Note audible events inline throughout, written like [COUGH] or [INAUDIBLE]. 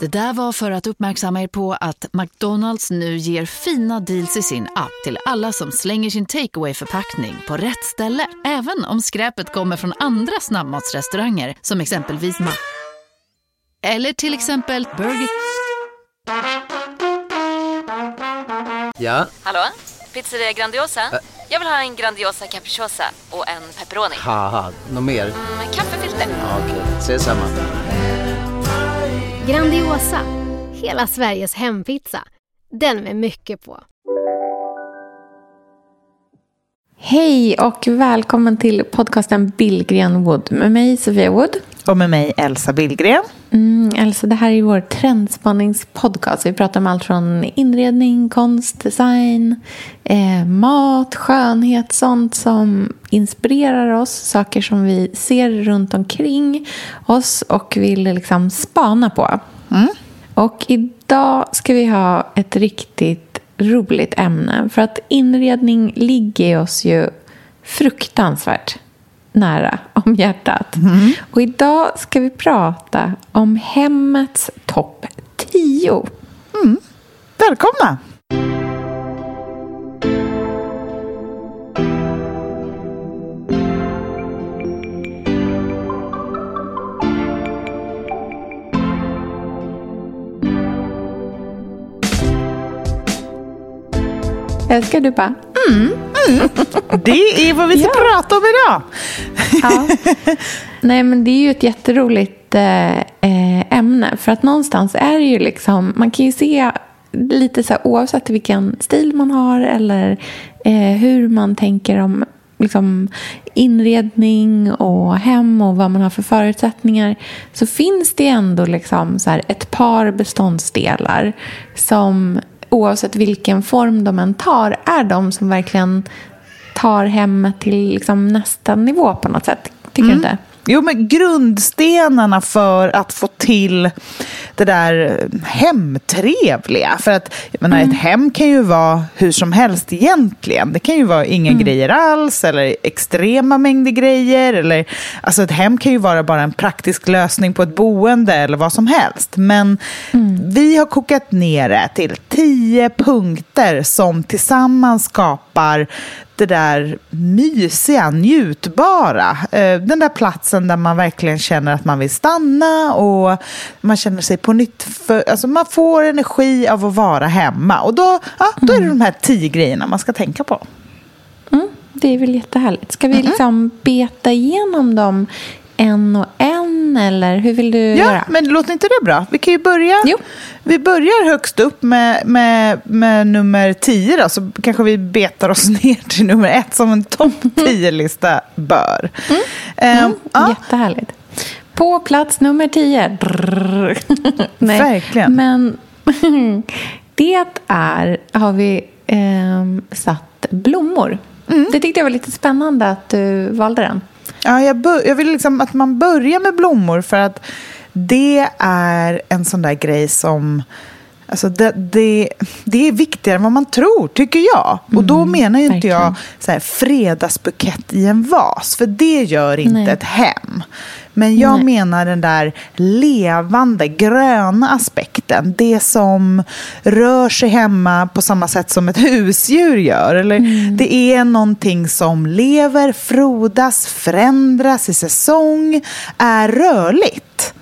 Det där var för att uppmärksamma er på att McDonalds nu ger fina deals i sin app till alla som slänger sin takeaway förpackning på rätt ställe. Även om skräpet kommer från andra snabbmatsrestauranger som exempelvis Ma... Eller till exempel Burger... Ja, Hallå? Pizzeria Grandiosa? Jag vill ha en Grandiosa capriciosa och en pepperoni. haha, något mer? Med kaffefilter. Ja, Okej, ses samma. Grandiosa, hela Sveriges hempizza. Den med mycket på. Hej och välkommen till podcasten Billgren Wood med mig Sofia Wood. Och med mig Elsa Billgren. Mm, Elsa, det här är vår trendspanningspodcast. Vi pratar om allt från inredning, konst, design, eh, mat, skönhet, sånt som inspirerar oss. Saker som vi ser runt omkring oss och vill liksom spana på. Och idag ska vi ha ett riktigt roligt ämne. För att inredning ligger oss ju fruktansvärt nära om hjärtat. Och idag ska vi prata om hemmets topp 10. Välkomna! Älskar du bara? Det är vad vi ska Ja. prata om idag. Ja. [LAUGHS] Nej, men det är ju ett jätteroligt eh, eh, ämne. För att någonstans är det ju liksom, man kan ju se lite så här, oavsett vilken stil man har eller eh, hur man tänker om liksom, inredning och hem och vad man har för förutsättningar så finns det ändå liksom så ett par beståndsdelar som oavsett vilken form de än tar är de som verkligen tar hemmet till liksom nästa nivå på något sätt. Tycker du inte? Jo, men grundstenarna för att få till det där hemtrevliga. För att jag menar, ett hem kan ju vara hur som helst egentligen. Det kan ju vara inga grejer alls eller extrema mängder grejer. Eller, alltså ett hem kan ju vara bara en praktisk lösning på ett boende eller vad som helst. Men vi har kokat ner det till tio punkter som tillsammans skapar det där mysiga, njutbara. Eh, Den där platsen där man verkligen känner att man vill stanna och man känner sig på nytt. För, alltså man får energi av att vara hemma. Och då, ja, då är det de här tio grejerna man ska tänka på. Mm, det är väl jättehärligt. Ska vi liksom beta igenom dem en och en eller hur vill du Ja, göra? men låter inte det bra? Vi kan ju börja. Jo. Vi börjar högst upp med, med, med nummer tio då, så kanske vi betar oss [LAUGHS] ner till nummer ett som en topp tio-lista bör. Ehm, ja, Jättehärligt. På plats nummer tio. [LAUGHS] Nej, Verkligen. Men [LAUGHS] det är, har vi ehm, satt blommor. Mm. Det tyckte jag var lite spännande att du valde den. Ja, jag, bör, jag vill liksom att man börjar med blommor för att det är en sån där grej som... Alltså det, det, det är viktigare än vad man tror, tycker jag. Och då menar ju inte jag så här, fredagsbukett i en vas, för det gör inte Nej. ett hem. Men jag Nej. menar den där levande, gröna aspekten. Det som rör sig hemma på samma sätt som ett husdjur gör. Eller Det är någonting som lever, frodas, förändras i säsong, är rörligt.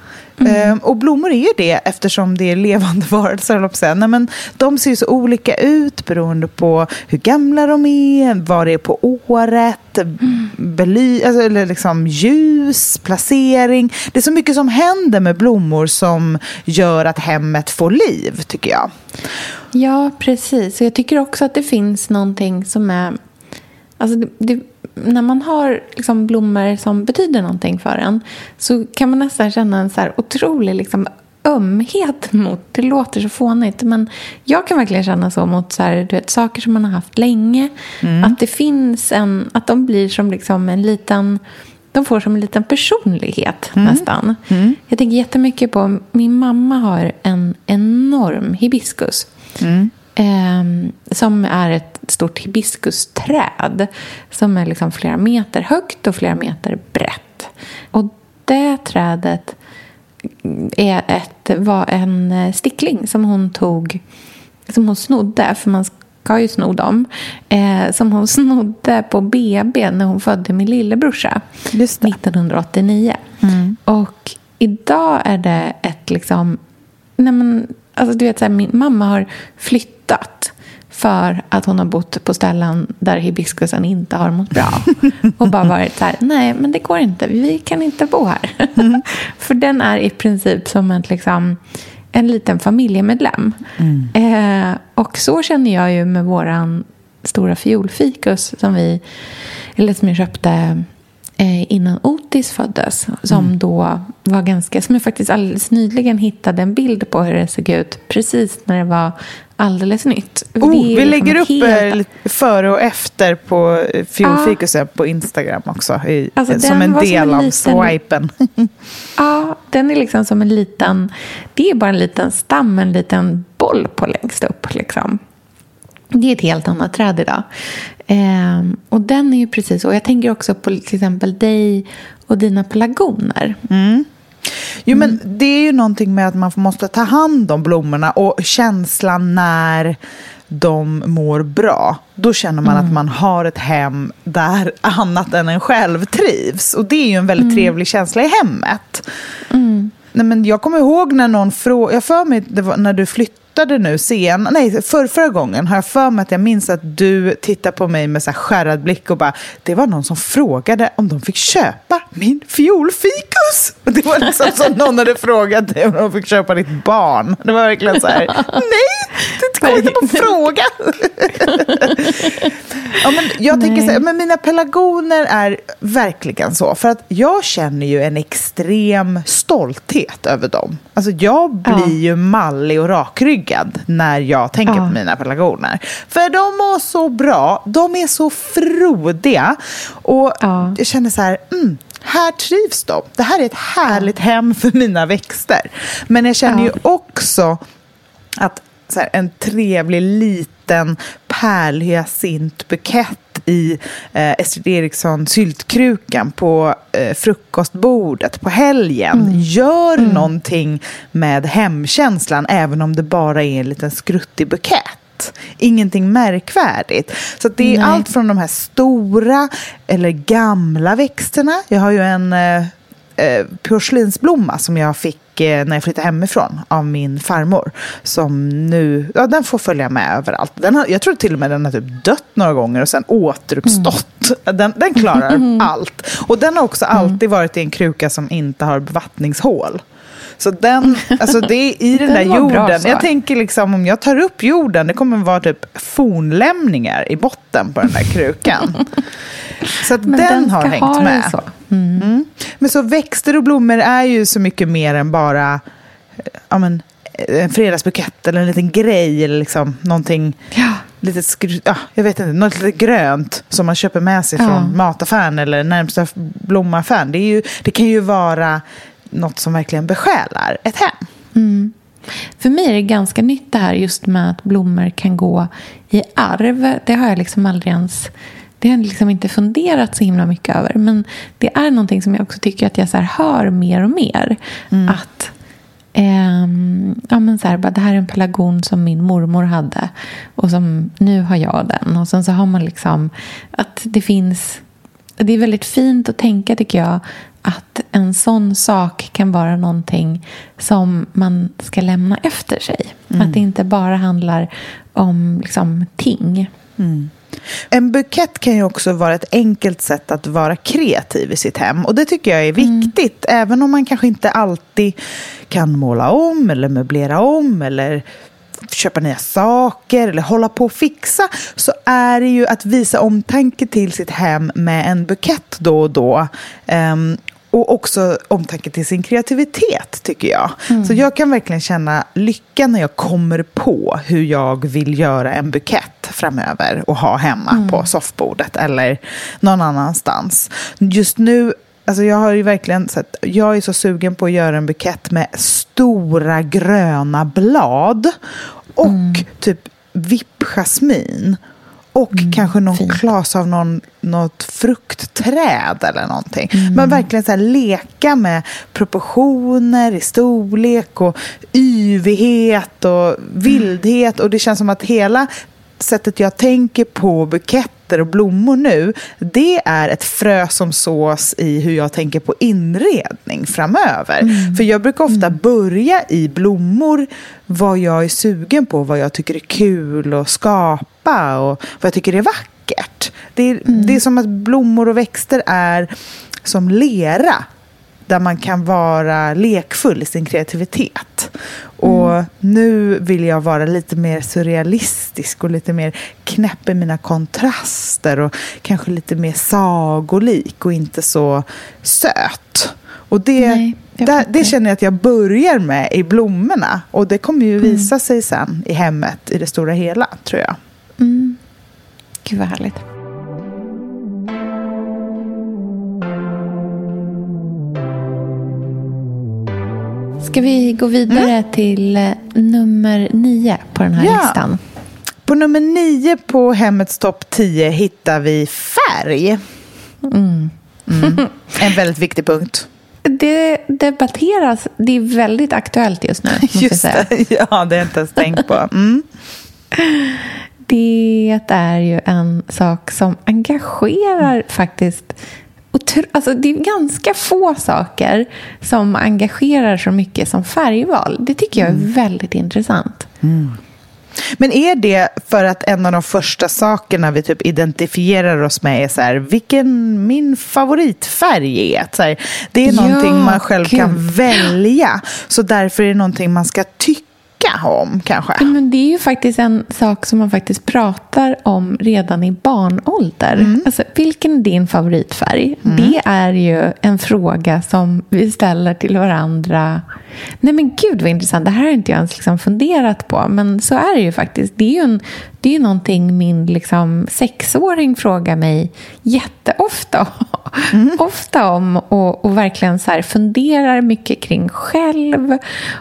Ehm, och blommor är ju det eftersom det är levande [LAUGHS] varelser. Nej, men De ser ju så olika ut beroende på hur gamla de är, vad det är på året, bely, alltså, eller liksom ljus, placering. Det är så mycket som händer med blommor som gör att hemmet får liv, tycker jag. Ja, precis. Och jag tycker också att det finns någonting som är... Alltså det, det, när man har liksom blommor som betyder någonting för en så kan man nästan känna en så här otrolig liksom ömhet mot... Det låter så fånigt, men jag kan verkligen känna så mot så här, du vet, saker som man har haft länge. Att det finns en... Att de blir som liksom en liten... De får som en liten personlighet nästan. Jag tänker jättemycket på... Min mamma har en enorm hibiskus. Ehm, som är ett stort hibiskusträd. Som är liksom flera meter högt och flera meter brett. Och det trädet är ett, var en eh, stickling som hon tog, som hon snodde, för man ska ju sno dem, eh, som hon [LAUGHS] snodde på BB när hon födde min lillebrorsa Just det. 1989. Och idag är det ett liksom, nej men, alltså du vet så här, min mamma har flyttat för att hon har bott på ställen där hibiskusen inte har mått bra. [LAUGHS] Och bara varit så här, nej men det går inte, vi kan inte bo här. [LAUGHS] för den är i princip som en, liksom, en liten familjemedlem. Eh, och så känner jag ju med våran stora fiolfikus som vi, eller som jag köpte innan Otis föddes. Som då var ganska, som jag faktiskt alldeles nyligen hittade en bild på hur det såg ut precis när det var alldeles nytt. Oh, vi liksom lägger upp helt- eh, före och efter på eh, fiolfikusen på Instagram också. I, Alltså, eh, som en var som del en av liten- swipen. [LAUGHS] Ja, den är liksom som en liten... Det är bara en liten stam, en liten boll på längst upp. Liksom. Det är ett helt annat träd idag. Ehm, och den är ju precis så. Jag tänker också på till exempel dig och dina pelargoner. Jo, Mm. men det är ju någonting med att man måste ta hand om blommorna och känslan när de mår bra. Då känner man Mm. att man har ett hem där [LAUGHS] annat än en själv trivs. Och det är ju en väldigt Mm. trevlig känsla i hemmet. Nej, men jag kommer ihåg när någon frågade, jag för mig det var när du flyttade nu sen, nej för, förra gången har jag för mig att jag minns att du tittade på mig med så skärrad blick och bara, det var någon som frågade om de fick köpa min fiolfikus. [LAUGHS] Det var liksom som någon hade frågat dig om de fick köpa ditt barn. Det var verkligen så här, [LAUGHS] nej, det kom inte på fråga. [LAUGHS] Ja, men jag tänker så här, men mina pelargoner är verkligen så. För att jag känner ju en extrem stolthet över dem. Alltså jag blir Ja. ju mallig och rakryggad när jag tänker Ja. på mina pelargoner. För de mår så bra, de är så frodiga. Och Ja. jag känner så här, mm, här trivs de. Det här är ett härligt hem för mina växter. Men jag känner ju också att här, en trevlig liten pärlhyacintbukett i eh, Estrid Eriksson syltkrukan på eh, frukostbordet på helgen gör någonting med hemkänslan även om det bara är en liten skruttig bukett. Ingenting märkvärdigt. Så det är Nej. allt från de här stora eller gamla växterna. Jag har ju en eh, porslinsblomma som jag fick eh, när jag flyttade hemifrån av min farmor. Som nu, ja den får följa med överallt. Den har, jag tror till och med den har typ dött några gånger och sen återuppstått. Den, den klarar [LAUGHS] allt. Och den har också alltid varit i en kruka som inte har bevattningshål. Så den, alltså det är i den, [LAUGHS] Den där bra jorden. Jag tänker liksom om jag tar upp jorden, det kommer vara typ fornlämningar i botten på den där krukan. [LAUGHS] Så Men den, har hängt ha med. Så. Mm. Mm. Men så växter och blommor är ju så mycket mer än bara eh, ja, men, eh, en fredagsbukett eller en liten grej eller liksom någonting Ja. lite skru- ja, jag vet inte, något lite grönt som man köper med sig Ja. från mataffären eller närmsta blommaffären. Det, ju, det kan ju vara något som verkligen besjälar ett hem. För mig är det ganska nytt det här just med att blommor kan gå i arv. Det har jag liksom aldrig ens... Det har jag liksom inte funderat så himla mycket över. Men det är någonting som jag också tycker att jag så hör mer och mer. Att ehm, ja, men så här, bara, det här är en pelargon som min mormor hade. Och som nu har jag den. Och sen så har man liksom att det finns... Det är väldigt fint att tänka tycker jag att en sån sak kan vara någonting som man ska lämna efter sig. Att det inte bara handlar om liksom, ting. En bukett kan ju också vara ett enkelt sätt att vara kreativ i sitt hem. Och det tycker jag är viktigt. Även om man kanske inte alltid kan måla om eller möblera om eller köpa nya saker eller hålla på och fixa så är det ju att visa omtanke till sitt hem med en bukett då och då. Ehm, och också omtanke till sin kreativitet, tycker jag. Så jag kan verkligen känna lycka när jag kommer på hur jag vill göra en bukett framöver och ha hemma på soffbordet eller någon annanstans. Just nu Alltså jag har ju verkligen sett, jag är så sugen på att göra en bukett med stora gröna blad och typ vippjasmin. Och kanske någon fint. klas av någon, något fruktträd eller någonting. Mm. Men verkligen så här, leka med proportioner i storlek och yvighet och vildhet. Och det känns som att hela sättet jag tänker på buketter och blommor nu, det är ett frö som sås i hur jag tänker på inredning framöver. För jag brukar ofta börja i blommor, vad jag är sugen på, vad jag tycker är kul att skapa och vad jag tycker är vackert. Det är, det är som att blommor och växter är som lera där man kan vara lekfull i sin kreativitet. Och nu vill jag vara lite mer surrealistisk och lite mer knäpp i mina kontraster och kanske lite mer sagolik och inte så söt. Och det, Nej, där, det känner jag att jag börjar med i blommorna och det kommer ju visa sig sen i hemmet i det stora hela, tror jag. Mm. Gud vad härligt. Ska vi gå vidare till eh, nummer nio på den här Ja. listan? På nummer nio på hemmets topp 10 hittar vi färg. Mm. [LAUGHS] En väldigt viktig punkt. Det debatteras, det är väldigt aktuellt just nu. Just det, [LAUGHS] ja, det har jag inte ens tänkt på. Mm. [LAUGHS] Det är ju en sak som engagerar faktiskt. Alltså det är ganska få saker som engagerar så mycket som färgval. Det tycker jag är väldigt intressant. Men är det för att en av de första sakerna vi typ identifierar oss med är så här, vilken min favoritfärg är? Så här, det är Ja, någonting man själv gud. kan välja. Så därför är det någonting man ska tycka om kanske. Men det är ju faktiskt en sak som man faktiskt pratar om redan i barnålder. Alltså, vilken är din favoritfärg? Det är ju en fråga som vi ställer till varandra. Nej men gud vad intressant. Det här har inte jag ens liksom funderat på. Men så är det ju faktiskt. Det är ju, en, det är någonting min liksom sexåring frågar mig jätteofta [LAUGHS] ofta om och, och verkligen så funderar mycket kring själv.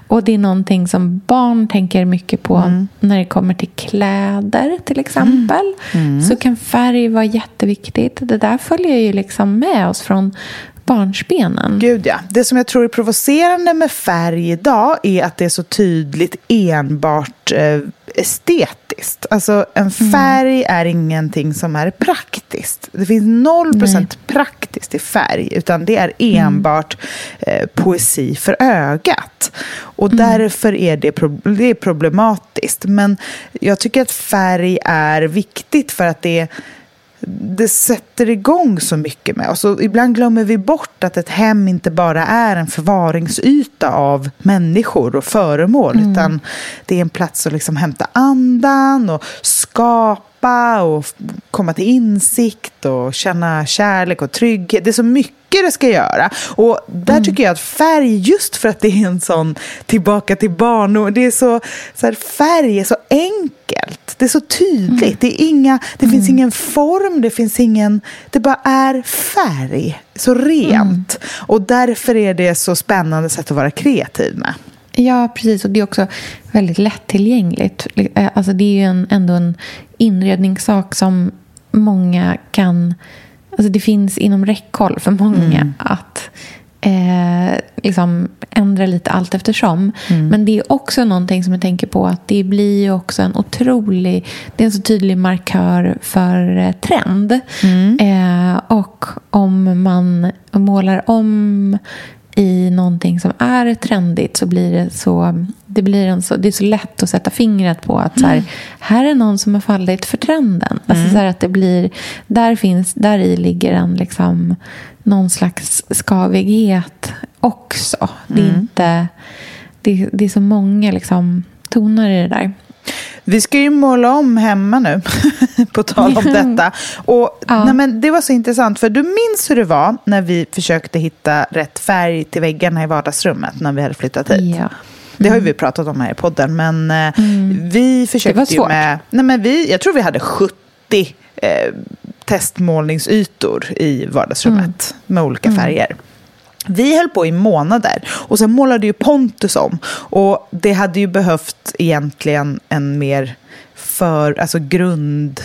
Och det är någonting som barn tänker mycket på när det kommer till kläder till exempel. Så kan färg vara jätteviktigt. Det där följer ju liksom med oss från barnsbenen. Gud ja. Det som jag tror är provocerande med färg idag är att det är så tydligt enbart eh, estetiskt. Alltså en färg är ingenting som är praktiskt. Det finns 0% praktiskt i färg utan det är enbart eh, poesi för ögat. Och därför är det, pro- det är problematiskt. Men jag tycker att färg är viktigt för att det det sätter igång så mycket med oss. Och ibland glömmer vi bort att ett hem inte bara är en förvaringsyta av människor och föremål. Utan det är en plats att liksom hämta andan och skapa och f- komma till insikt och känna kärlek och trygghet. Det är så mycket det ska göra. Och där tycker jag att färg, just för att det är en sån tillbaka till barn det är så, så här, färg är så enkelt. Det är så tydligt. Det, är inga, det finns ingen form, det finns ingen... Det bara är färg. Så rent. Och därför är det så spännande sätt att vara kreativ med. Ja, precis. Och det är också väldigt lättillgängligt. Eh, Alltså det är ju en, ändå en inredningssak som många kan... Alltså det finns inom räckhåll för många att eh, liksom ändra lite allt eftersom. Men det är också någonting som jag tänker på att det blir ju också en otrolig... Det är en så tydlig markör för eh, trend. Eh, och om man målar om i någonting som är trendigt så blir det så det, blir en så, det är så lätt att sätta fingret på att så här, här är någon som har fallit för trenden. Alltså så här att det blir, där, finns, där i ligger en liksom, någon slags skavighet också. Det är, inte, det, det är så många liksom, toner i det där. Vi ska ju måla om hemma nu, [LAUGHS] på tal om [LAUGHS] detta. Och, Ja. nej, men det var så intressant, för du minns hur det var när vi försökte hitta rätt färg till väggarna i vardagsrummet när vi hade flyttat hit. Ja. Det har ju vi pratat om här i podden, men eh, vi försökte Mm. Det var ju svårt. med... Nej, men vi, jag tror vi hade 70 eh, testmålningsytor i vardagsrummet Mm. med olika färger. Vi höll på i månader och sen målade ju Pontus om. Och det hade ju behövt egentligen en mer för, alltså grund,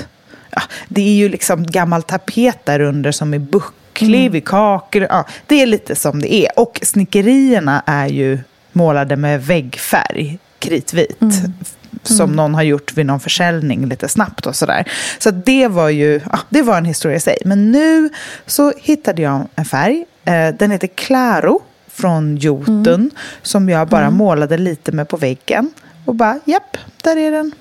ja, det är ju liksom gammal tapet där under som är bucklig mm. vid kakor. Ja, det är lite som det är. Och snickerierna är ju målade med väggfärg, kritvit. Mm. Som mm. någon har gjort vid någon försäljning lite snabbt och sådär. Så det var ju ja, det var en historia i sig. Men nu så hittade jag en färg. Eh, den heter Claro från Jotun. Mm. Som jag bara mm. målade lite med på väggen. Och bara, japp, där är den.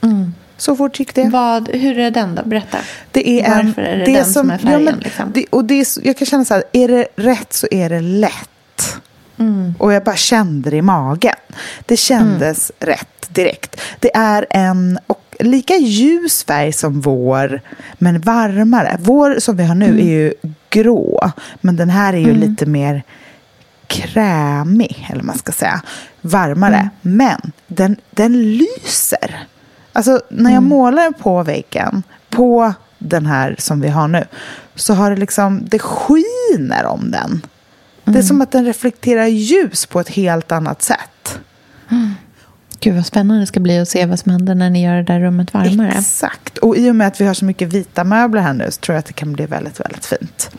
Mm. Så fort gick det. Vad, hur är den då? Berätta. Det är Varför är det, det den som, som är färgen? Ja, men, liksom? det, och det är, jag kan känna så här, är det rätt så är det lätt. Mm. Och jag bara kände det i magen. Det kändes mm. rätt direkt. Det är en och lika ljus färg som vår, men varmare. Vår som vi har nu mm. är ju grå, men den här är ju mm. lite mer krämig, eller man ska säga. Varmare. Mm. Men den, den lyser. Alltså när jag målar på väggen, på den här som vi har nu, så har det liksom, det skiner om den. Mm. Det är mm. som att den reflekterar ljus på ett helt annat sätt. Mm. Gud vad spännande det ska bli att se vad som händer när ni gör det där rummet varmare. Exakt. Och i och med att vi har så mycket vita möbler här nu så tror jag att det kan bli väldigt, väldigt fint.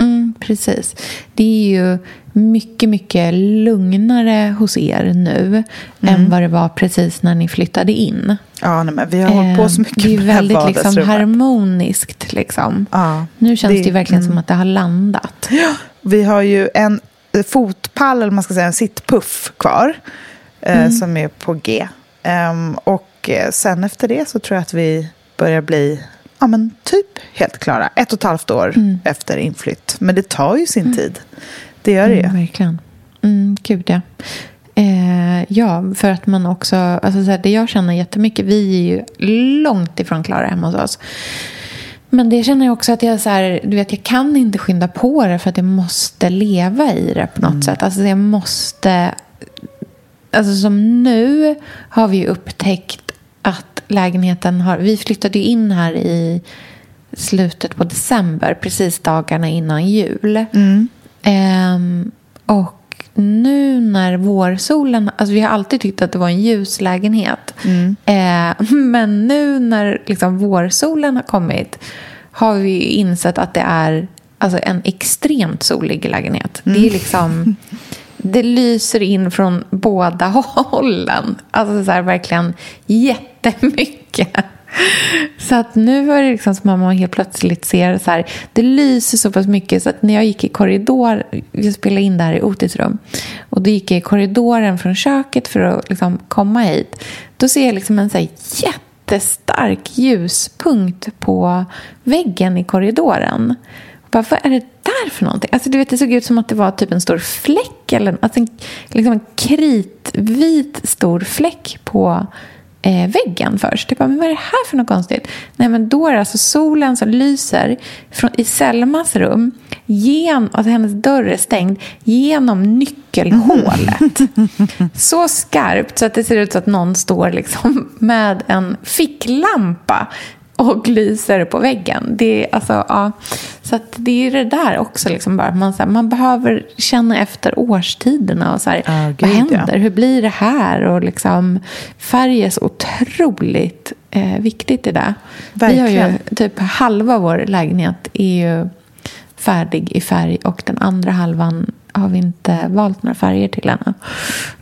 Mm, precis. Det är ju mycket, mycket lugnare hos er nu mm. än vad det var precis när ni flyttade in. Ja, nej, men vi har hållit på så mycket Det är väldigt liksom, harmoniskt. Liksom. Ja, nu känns det, det verkligen mm. som att det har landat. Ja, vi har ju en fotpall, eller man ska säga en sittpuff kvar. Eh, mm. som är på G. Um, och eh, sen efter det så tror jag att vi börjar bli ja, men typ helt klara. Ett och ett halvt år mm. efter inflytt. Men det tar ju sin mm. tid. Det gör det ju. Mm, verkligen. Mm, gud, ja. Eh, ja, för att man också... Alltså så här, det jag känner jättemycket, vi är ju långt ifrån klara hemma hos oss. Men det känner jag också att jag, så här, du vet, jag kan inte skynda på det för att jag måste leva i det på något mm. sätt. Alltså jag måste... Alltså som nu har vi upptäckt att lägenheten har... Vi flyttade ju in här i slutet på december, precis dagarna innan jul. Mm. Um, och nu när vårsolen... Alltså vi har alltid tyckt att det var en ljus lägenhet. Mm. Uh, [LAUGHS] men nu när liksom vårsolen har kommit har vi insett att det är alltså, en extremt solig lägenhet. Mm. Det är liksom... [LAUGHS] Det lyser in från båda [LAUGHS] hållen. Alltså så här, verkligen jättemycket. Så att nu var det liksom som att man helt plötsligt ser så här, det lyser så pass mycket så att när jag gick i korridor, jag spelade in det här i Otis rum, och då gick jag i korridoren från köket för att liksom komma hit, då ser jag liksom en så här jättestark ljuspunkt på väggen i korridoren. Bara, vad är det där för någonting? Alltså, du vet, det såg ut som att det var typ en stor fläck, eller alltså en, liksom en kritvit stor fläck på eh, väggen först. Jag bara, men vad är det här för något konstigt? Nej, men då är det alltså solen som lyser från, i Selmas rum, gen, alltså hennes dörr är stängd, genom nyckelhålet. [LAUGHS] så skarpt så att det ser ut som att någon står liksom med en ficklampa och lyser på väggen. Det är, alltså, ja. Så det är det där också. Liksom bara. Man, så här, man behöver känna efter årstiderna. Och så här, oh, vad händer? Ja. Hur blir det här? Och liksom, färg är så otroligt eh, viktigt i det. Verkligen. Vi har ju typ halva vår lägenhet är ju färdig i färg och den andra halvan har vi inte valt några färger till ännu.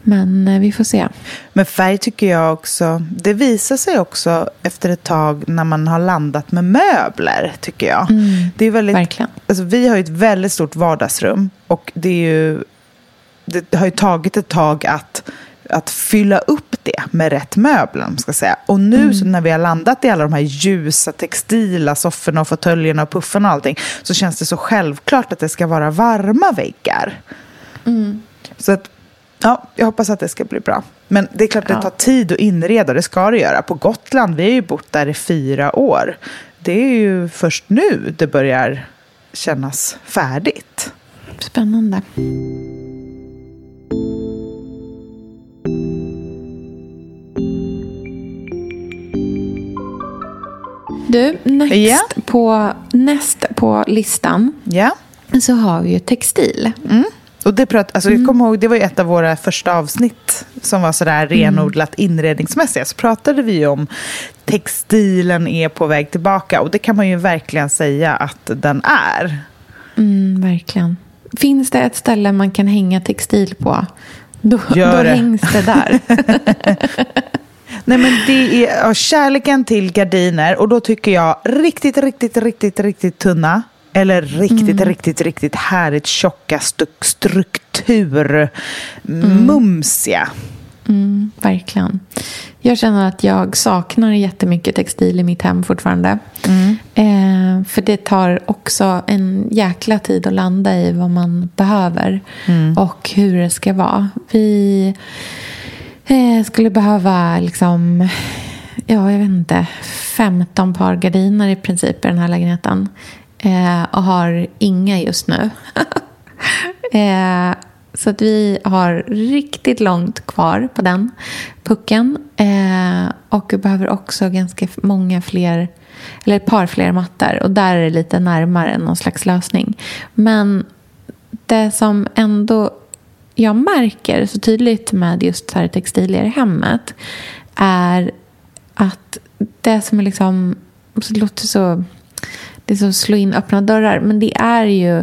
Men eh, vi får se. Men färg tycker jag också, det visar sig också efter ett tag när man har landat med möbler, tycker jag. Mm, det är väldigt, verkligen. Alltså, vi har ju ett väldigt stort vardagsrum och det är ju det har ju tagit ett tag att att fylla upp det med rätt möbler. Man ska säga. Och nu mm. så när vi har landat i alla de här ljusa textila sofforna och fåtöljerna och puffarna och allting så känns det så självklart att det ska vara varma väggar. Mm. Så att, ja, jag hoppas att det ska bli bra. Men det är klart att det tar tid att inreda, det ska det göra. På Gotland, vi har ju bott där i fyra år. Det är ju först nu det börjar kännas färdigt. Spännande. Du, näst, yeah. på, näst på listan yeah. så har vi ju textil. Mm. Och det, prat, alltså jag kommer ihåg, det var ett av våra första avsnitt som var sådär renodlat inredningsmässiga. Så pratade vi om textilen är på väg tillbaka. Och det kan man ju verkligen säga att den är. Mm, verkligen. Finns det ett ställe man kan hänga textil på, då, Gör då det. hängs det där. [LAUGHS] [LAUGHS] Nej men det är ja, kärleken till gardiner och då tycker jag riktigt, riktigt, riktigt, riktigt tunna. Eller riktigt, riktigt, riktigt härligt tjocka stu- struktur. Mumsiga. Mm, verkligen. Jag känner att jag saknar jättemycket textil i mitt hem fortfarande. Eh, för det tar också en jäkla tid att landa i vad man behöver och hur det ska vara. Vi eh, skulle behöva liksom, ja jag vet inte, 15 par gardiner i princip i den här lägenheten. Eh, och har inga just nu. [LAUGHS] Eh, så att vi har riktigt långt kvar på den pucken. Eh, och vi behöver också ganska många fler, eller ett par fler mattor. Och där är det lite närmare någon slags lösning. Men det som ändå jag märker så tydligt med just så här textilier i hemmet är att det som är liksom, det låter så, det är som att slå in öppna dörrar, men det är ju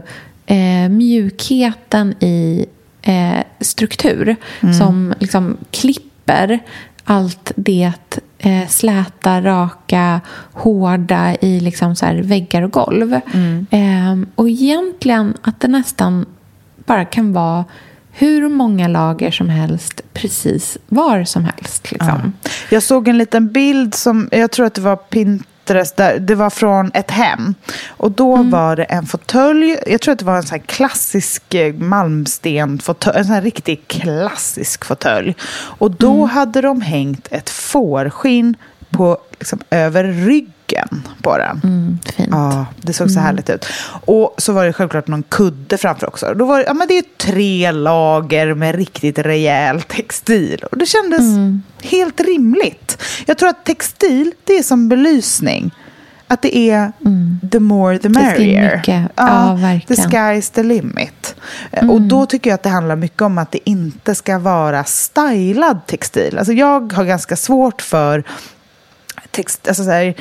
eh, mjukheten i eh, struktur som liksom klipper allt det eh, släta, raka, hårda i liksom så väggar och golv. Eh, och egentligen att det nästan bara kan vara hur många lager som helst precis var som helst. Liksom. Jag såg en liten bild som, jag tror att det var Pinterest, där, det var från ett hem. Och då var det en fåtölj, jag tror att det var en sån klassisk eh, malmsten-fåtölj, en sån riktigt klassisk fåtölj. Och då hade de hängt ett fårskinn på, liksom, över ryggen på den. Mm, fint. Ja, det såg så härligt ut. Och så var det självklart någon kudde framför också. Då var det, ja, men det är tre lager med riktigt rejäl textil. Och det kändes helt rimligt. Jag tror att textil, det är som belysning. Att det är the more the merrier. mycket. Ja, verkligen. The sky's the limit. Eh, Och då tycker jag att det handlar mycket om att det inte ska vara stylad textil. Alltså jag har ganska svårt för text, alltså så här,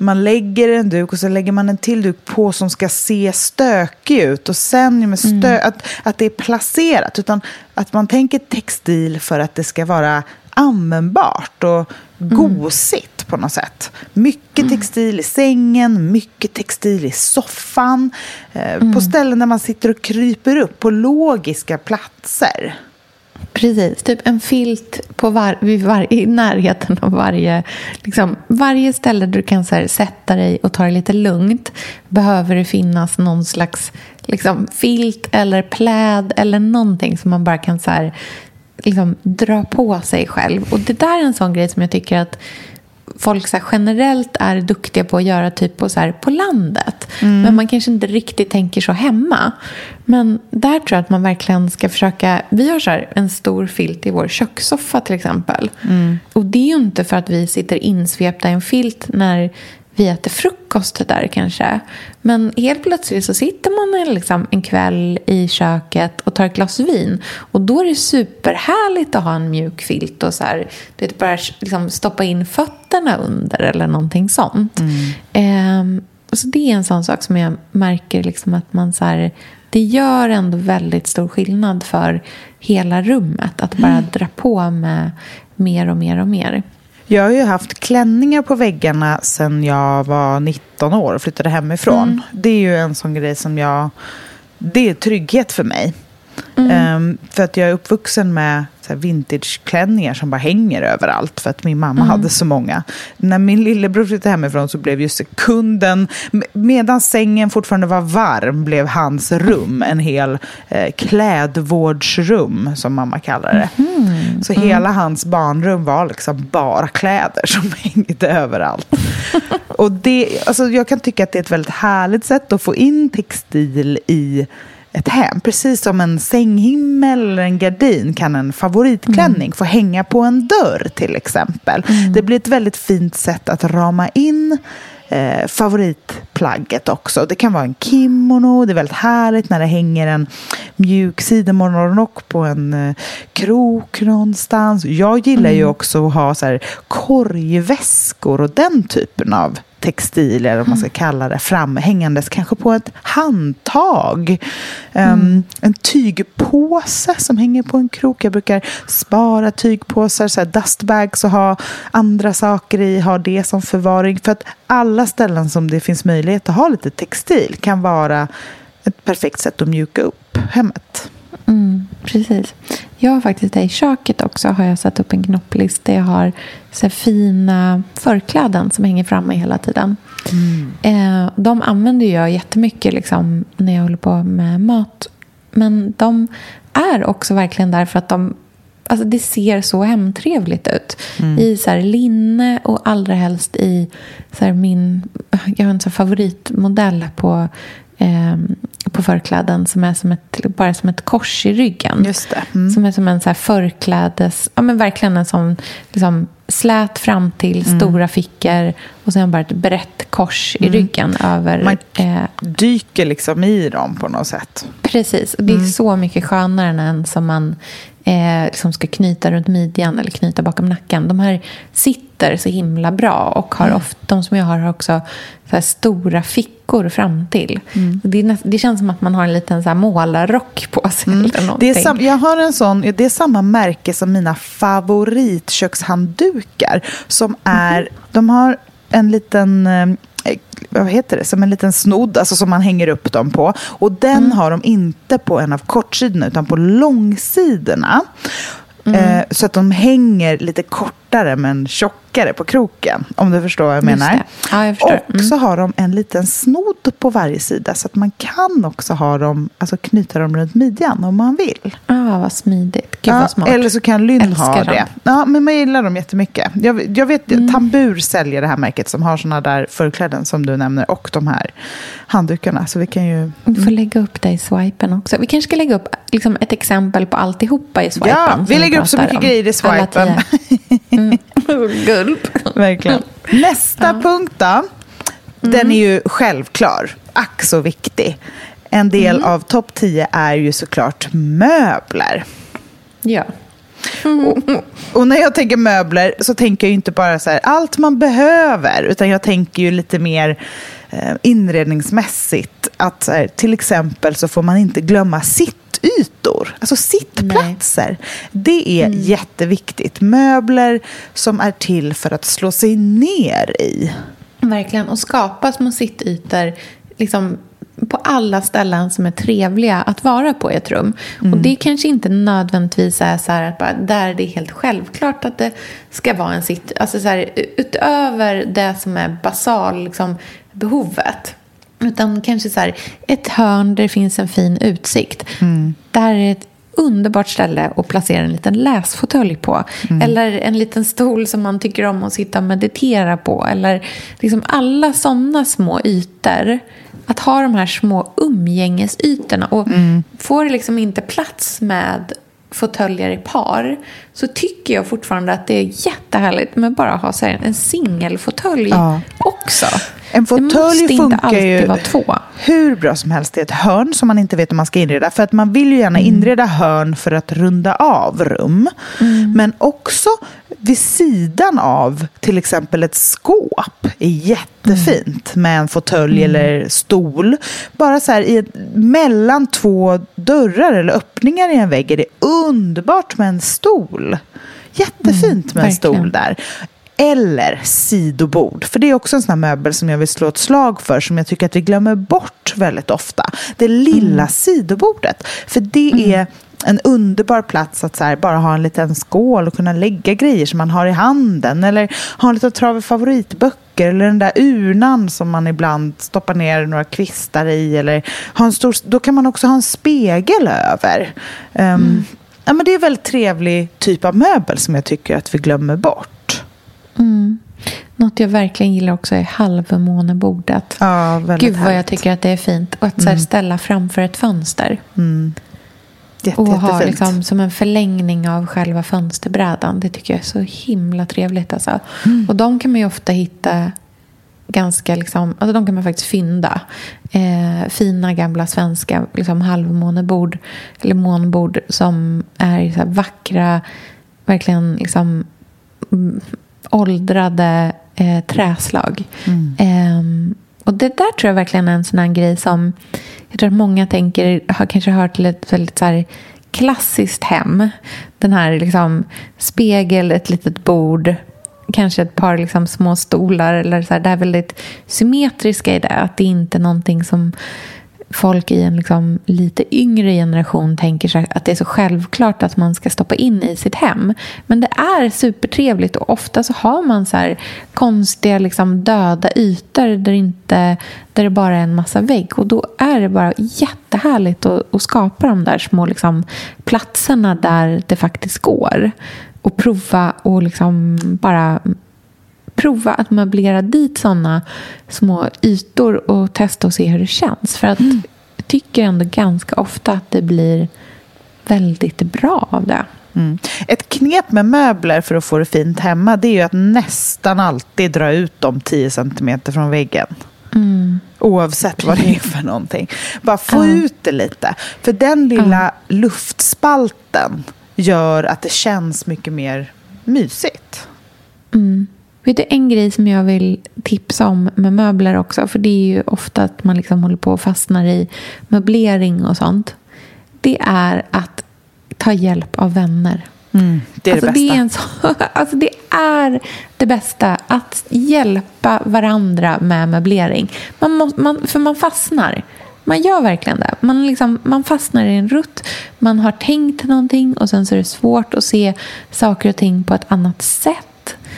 man lägger en duk och så lägger man en till duk på som ska se stökig ut. Och sen med stö, att, att det är placerat. Utan att man tänker textil för att det ska vara användbart och gosigt på något sätt. Mycket textil i sängen, mycket textil i soffan. Eh, På ställen där man sitter och kryper upp på logiska platser. Precis, typ en filt på var, vid var, i närheten av varje, liksom, varje ställe där du kan så här, sätta dig och ta det lite lugnt behöver det finnas någon slags liksom, filt eller pläd eller någonting som man bara kan så här, liksom, dra på sig själv. Och det där är en sån grej som jag tycker att folk så generellt är duktiga på att göra typ på, så här, på landet. Men man kanske inte riktigt tänker så hemma. Men där tror jag att man verkligen ska försöka... Vi har så här, en stor filt i vår kökssoffa till exempel. Och det är ju inte för att vi sitter insvepta i en filt när vi äter frukost där kanske. Men helt plötsligt så sitter man en, liksom, en kväll i köket och tar ett glas vin. Och då är det superhärligt att ha en mjuk filt och så här, du vet, bara liksom, stoppa in fötterna under eller någonting sånt. Ehm, och så det är en sån sak som jag märker liksom att man så här, det gör ändå väldigt stor skillnad för hela rummet att bara dra på med mer och mer och mer. Jag har ju haft klänningar på väggarna sedan jag var 19 år och flyttade hemifrån. Det är ju en sån grej som jag... Det är trygghet för mig. Ehm, för att jag är uppvuxen med vintageklänningar som bara hänger överallt för att min mamma hade så många. När min lillebror flyttade hemifrån så blev ju sekunden, med- medan sängen fortfarande var varm, blev hans rum en hel eh, klädvårdsrum som mamma kallar det. Så hela hans barnrum var liksom bara kläder som [LAUGHS] hängde överallt. Och det, alltså jag kan tycka att det är ett väldigt härligt sätt att få in textil i ett hem. Precis som en sänghimmel eller en gardin kan en favoritklänning få hänga på en dörr till exempel. Det blir ett väldigt fint sätt att rama in eh, favoritplagget också. Det kan vara en kimono, det är väldigt härligt när det hänger en mjuk sidenmorgonrock på en eh, krok någonstans. Jag gillar ju också att ha så här, korgväskor och den typen av textilier, om man ska kalla det, framhängandes kanske på ett handtag. Um, en tygpåse som hänger på en krok. Jag brukar spara tygpåsar, så här dustbags och ha andra saker i, ha det som förvaring. För att alla ställen som det finns möjlighet att ha lite textil kan vara ett perfekt sätt att mjuka upp hemmet. Mm, precis. Jag har faktiskt där i köket också har jag satt upp en knopplist där jag har så fina förkläden som hänger framme hela tiden. Mm. Eh, de använder jag jättemycket liksom, när jag håller på med mat. Men de är också verkligen där för att de Alltså det ser så hemtrevligt ut. I så linne och allra helst i så min... Jag har en så favoritmodell på, eh, på förkläden som är som ett, bara som ett kors i ryggen. Just det. Mm. Som är som en så här förklädes... Ja, men verkligen en sån liksom, slät fram till Mm. stora fickor och sen bara ett brett kors i ryggen över... Mm. Man eh, dyker liksom i dem på något sätt. Precis, och det är så mycket skönare än en som man eh, liksom ska knyta runt midjan eller knyta bakom nacken. De här sitter så himla bra och har ofta, de som jag har har också stora fickor fram till. Det, är näst, det känns som att man har en liten så här målarrock på sig. Eller Det är sam, jag har en sån, det är samma märke som mina favoritkökshanddukar. Som är, de har en liten, eh, vad heter det, som en liten snodd, alltså som man hänger upp dem på. Och den har de inte på en av kortsidorna utan på långsidorna. Eh, så att de hänger lite kortare men tjockare på kroken. Om du förstår vad jag menar. Ja, jag förstår. Och Mm. så har de en liten snodd på varje sida. Så att man kan också ha dem, alltså knyta dem runt midjan om man vill. Ah, vad smidigt. Gud Ja, vad smart. eller så kan Lynn Älskar ha dem. det. Ja, men man gillar dem jättemycket. Jag, jag vet, Mm. Tambur säljer det här märket som har såna där förkläden som du nämner och de här handdukarna. Så vi kan ju... Du får lägga upp det i swipen också. Vi kanske ska lägga upp liksom, ett exempel på alltihopa i swipen. Ja, vi lägger upp så mycket om. grejer i swipen. [LAUGHS] Mm. Gulp. Verkligen. Nästa punkt då. Den är ju självklar. Ack så viktig. En del av topp 10 är ju såklart möbler. Ja. Och när jag tänker möbler så tänker jag ju inte bara så här, allt man behöver, utan jag tänker ju lite mer inredningsmässigt. Att här, till exempel så får man inte glömma sittytor, alltså sittplatser. Det är jätteviktigt. Möbler som är till för att slå sig ner i. Verkligen. Och skapa små sittytor liksom, på alla ställen som är trevliga att vara på i ett rum. Och det kanske inte nödvändigtvis är så här att bara, där det är helt självklart att det ska vara en sitt... Alltså så här, utöver det som är basal liksom, behovet. Utan kanske så här, ett hörn där det finns en fin utsikt. Där är ett underbart ställe att placera en liten läsfåtölj på. Eller en liten stol som man tycker om att sitta och meditera på. Eller liksom alla sådana små ytor. Att ha de här små umgängesytorna. Och får det liksom inte plats med fåtöljer i par så tycker jag fortfarande att det är jättehärligt med bara ha så här en singelfåtölj Ja. också. En fåtölj funkar alltid ju hur bra som helst i ett hörn som man inte vet om man ska inreda. För att man vill ju gärna Mm. inreda hörn för att runda av rum. Mm. Men också vid sidan av till exempel ett skåp är jättefint Mm. med en fåtölj eller stol. Bara så här i, mellan två dörrar eller öppningar i en vägg är det underbart med en stol. Jättefint med en stol Mm, där. Eller sidobord. För det är också en sån möbel som jag vill slå ett slag för. Som jag tycker att vi glömmer bort väldigt ofta. Det lilla sidobordet. För det är en underbar plats att här, bara ha en liten skål och kunna lägga grejer som man har i handen. Eller ha en liten trave favoritböcker. Eller den där urnan som man ibland stoppar ner några kvistar i. Eller ha en stor, då kan man också ha en spegel över. Ehm, ja, men det är en väldigt trevlig typ av möbel som jag tycker att vi glömmer bort. Något jag verkligen gillar också är halvmånebordet. Ja, Gud vad jag härligt. tycker att det är fint. Och att här ställa framför ett fönster. Jätte, Och ha jättefint. liksom som en förlängning av själva fönsterbrädan. Det tycker jag är så himla trevligt. Alltså. Mm. Och de kan man ju ofta hitta ganska, liksom, alltså de kan man faktiskt fynda. Eh, fina gamla svenska liksom halvmånebord eller månbord som är så vackra, verkligen liksom mm, åldrade eh, träslag. Eh, och det där tror jag verkligen är en sån här grej som jag tror att många tänker, har kanske hört till ett väldigt så här klassiskt hem. Den här liksom spegel, ett litet bord, kanske ett par liksom små stolar. Eller så här, det här väldigt symmetriska i det. Att det inte är någonting som folk i en liksom lite yngre generation tänker sig att det är så självklart att man ska stoppa in i sitt hem. Men det är supertrevligt och ofta så har man så här konstiga liksom döda ytor där, inte, där det bara är en massa vägg. Och då är det bara jättehärligt att, att skapa de där små liksom platserna där det faktiskt går. Och prova och liksom bara prova att möblera dit sådana små ytor och testa och se hur det känns. För att mm. jag tycker ändå ganska ofta att det blir väldigt bra av det. Mm. Ett knep med möbler för att få det fint hemma det är ju att nästan alltid dra ut dem 10 centimeter från väggen. Mm. Oavsett vad det är för någonting. Bara få uh. ut det lite. För den lilla luftspalten gör att det känns mycket mer mysigt. Mm. Vet du, en grej som jag vill tipsa om med möbler också, för det är ju ofta att man liksom håller på och fastnar i möblering och sånt. Det är att ta hjälp av vänner. Mm, det är alltså, det bästa. Det är, en så, [LAUGHS] alltså det är det bästa, att hjälpa varandra med möblering. Man må, man, för man fastnar. Man gör verkligen det. Man, liksom, man fastnar i en rutt. Man har tänkt någonting och sen så är det svårt att se saker och ting på ett annat sätt.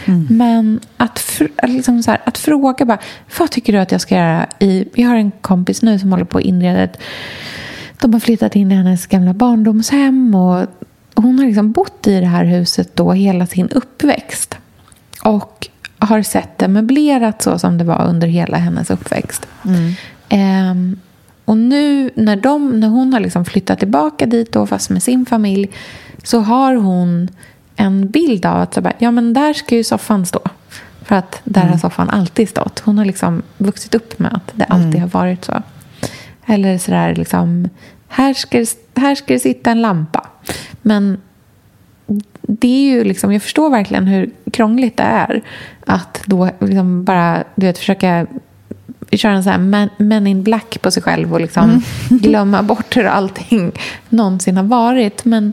Mm. Men att, liksom här, att fråga bara, vad tycker du att jag ska göra? I, vi har en kompis nu som håller på att inreda ett, de har flyttat in i hennes gamla barndomshem och hon har liksom bott i det här huset då hela sin uppväxt. Och har sett det möblerat så som det var under hela hennes uppväxt. Mm. Um, och nu när, de, när hon har liksom flyttat tillbaka dit, då, fast med sin familj, så har hon en bild av att så bara, ja, men där ska ju soffan stå. För att där mm. har soffan alltid stått. Hon har liksom vuxit upp med att det alltid mm. har varit så. Eller sådär, liksom, här ska, här ska det sitta en lampa. Men det är ju liksom, jag förstår verkligen hur krångligt det är att då liksom bara du vet, försöka köra en sån här men, in black på sig själv och liksom mm. glömma bort hur allting någonsin har varit. Men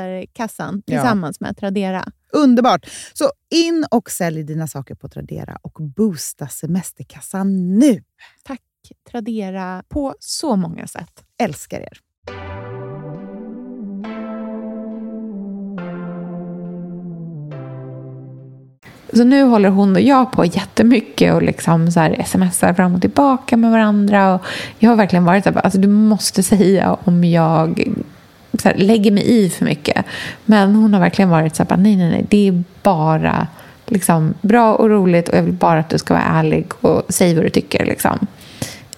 tillsammans ja. med Tradera. Underbart! Så in och sälj dina saker på Tradera och boosta semesterkassan nu! Tack Tradera på så många sätt. Älskar er! Så nu håller hon och jag på jättemycket och liksom så här smsar fram och tillbaka med varandra. Och jag har verkligen varit så här, alltså du måste säga om jag så här, lägger mig i för mycket. Men hon har verkligen varit så här, nej, nej, nej, det är bara liksom, bra och roligt och jag vill bara att du ska vara ärlig och säga vad du tycker. Liksom.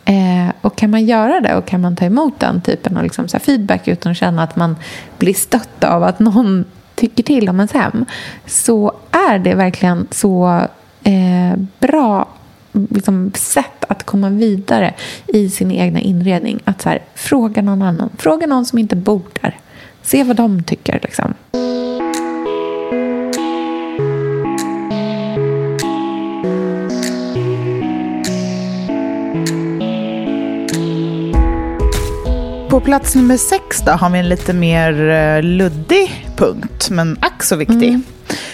Eh, och kan man göra det och kan man ta emot den typen av liksom så feedback utan att känna att man blir stött av att någon tycker till om ens hem så är det verkligen så eh, bra liksom, sätt att komma vidare i sin egna inredning. Att så här, fråga någon annan. Fråga någon som inte bor där. Se vad de tycker. Liksom. På plats nummer sex då har vi en lite mer eh, luddig punkt, men ack så viktig. Mm.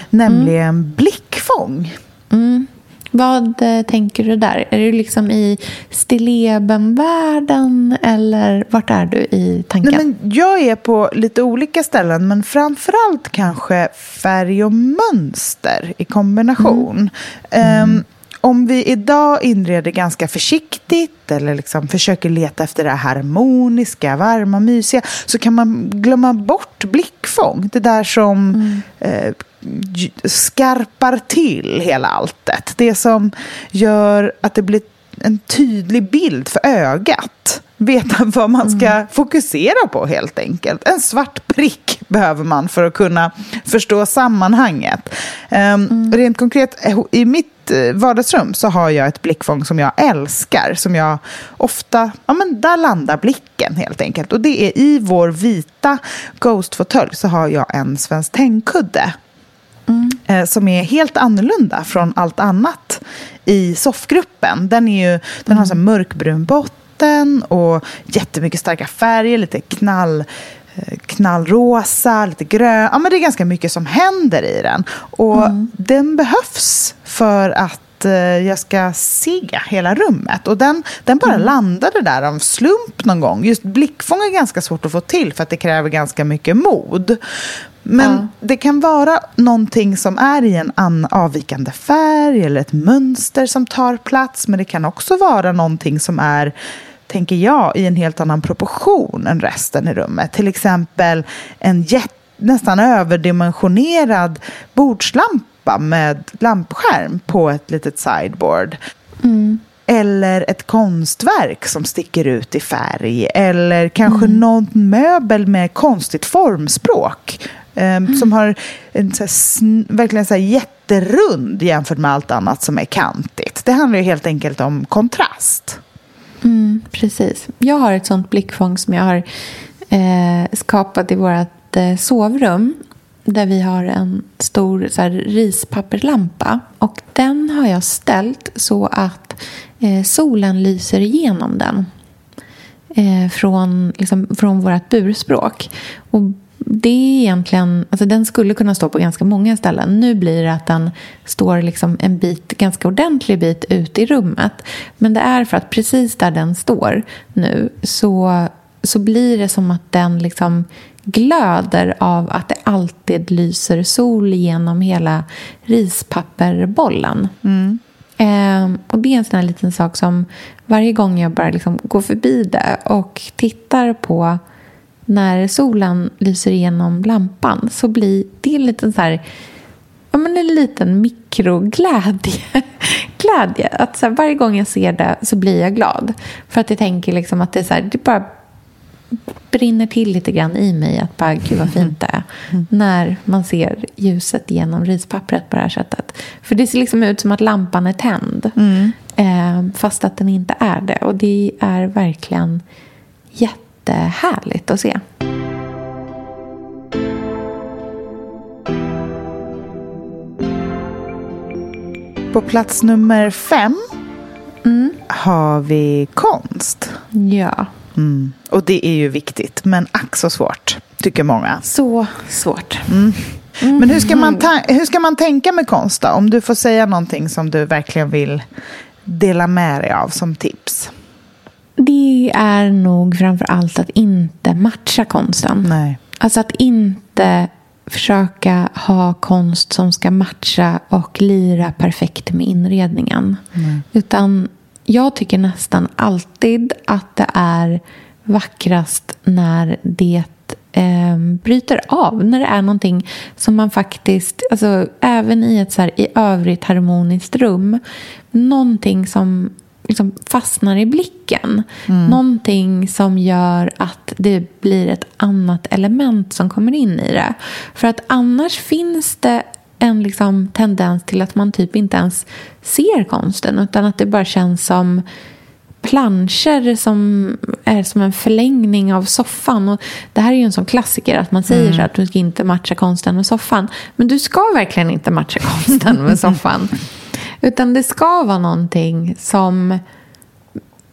Nämligen mm. blickfång. Mm. Vad eh, tänker du där? Är du liksom i stillebenvärlden eller vart är du i tanken? Nej, men jag är på lite olika ställen men framförallt kanske färg och mönster i kombination. Mm. Um, om vi idag inreder ganska försiktigt eller liksom försöker leta efter det harmoniska, varma, mysiga så kan man glömma bort blickfång. Det där som mm. eh, skarpar till hela alltet. Det som gör att det blir en tydlig bild för ögat. Veta [LAUGHS] vad man ska mm. fokusera på helt enkelt. En svart prick behöver man för att kunna förstå sammanhanget. Um, mm. Rent konkret, i mitt eh, vardagsrum så har jag ett blickfång som jag älskar. Som jag ofta, ja men där landar blicken helt enkelt. Och det är i vår vita Ghost-fåtölj så har jag en Svensk Tängkudde Mm. Eh, som är helt annorlunda från allt annat i soffgruppen. Den, är ju, den har så mörkbrun botten och jättemycket starka färger, lite knall eh, knallrosa, lite grön. Ja, men det är ganska mycket som händer i den. Och mm. den behövs för att eh, jag ska se hela rummet. Och den, den bara mm. landade där av slump någon gång. Just blickfång är ganska svårt att få till för att det kräver ganska mycket mod. Men ja. det kan vara någonting som är i en avvikande färg eller ett mönster som tar plats. Men det kan också vara någonting som är tänker jag, i en helt annan proportion än resten i rummet. Till exempel en jätt, nästan överdimensionerad bordslampa med lampskärm på ett litet sideboard. Mm. Eller ett konstverk som sticker ut i färg. Eller kanske mm. någon möbel med konstigt formspråk. Mm. Som har en så här, verkligen så här jätterund jämfört med allt annat som är kantigt. Det handlar ju helt enkelt om kontrast. Mm, precis. Jag har ett sånt blickfång som jag har eh, skapat i vårt eh, sovrum. Där vi har en stor så här, rispapperslampa. Och den har jag ställt så att eh, solen lyser igenom den. Eh, från, liksom, från vårt burspråk. Och det är egentligen, alltså den skulle kunna stå på ganska många ställen. Nu blir det att den står liksom en bit, ganska ordentlig bit ut i rummet. Men det är för att precis där den står nu så, så blir det som att den liksom glöder av att det alltid lyser sol genom hela rispapperbollen. Mm. Eh, och det är en sån här liten sak som varje gång jag bara liksom går förbi det och tittar på när solen lyser igenom lampan så blir det en liten så här, ja, men en liten mikroglädje. [LAUGHS] Glädje. Att så här, varje gång jag ser det så blir jag glad. För att jag tänker liksom att det, är så här, det bara brinner till lite grann i mig. Att bara, gud vad fint det är. Mm. När man ser ljuset genom rispappret på det här sättet. För det ser liksom ut som att lampan är tänd. Mm. Eh, fast att den inte är det. Och det är verkligen jätte jättehärligt att se. På plats nummer fem mm. har vi konst. Ja. Mm. Och det är ju viktigt, men ack så svårt, tycker många. Så svårt. Mm. Men hur ska, man hur ska man tänka med konst då? Om du får säga någonting som du verkligen vill dela med dig av som tips. Det är nog framför allt att inte matcha konsten. Nej. Alltså att inte försöka ha konst som ska matcha och lira perfekt med inredningen. Nej. Utan jag tycker nästan alltid att det är vackrast när det eh, bryter av. När det är någonting som man faktiskt, alltså även i ett så här, i övrigt harmoniskt rum, någonting som liksom fastnar i blicken. Någonting som gör att det blir ett annat element som kommer in i det. För att annars finns det en liksom tendens till att man typ inte ens ser konsten utan att det bara känns som planscher som är som en förlängning av soffan. Och det här är ju en sån klassiker att man säger så att du ska inte matcha konsten med soffan. Men du ska verkligen inte matcha konsten med [LAUGHS] soffan. Utan det ska vara någonting som,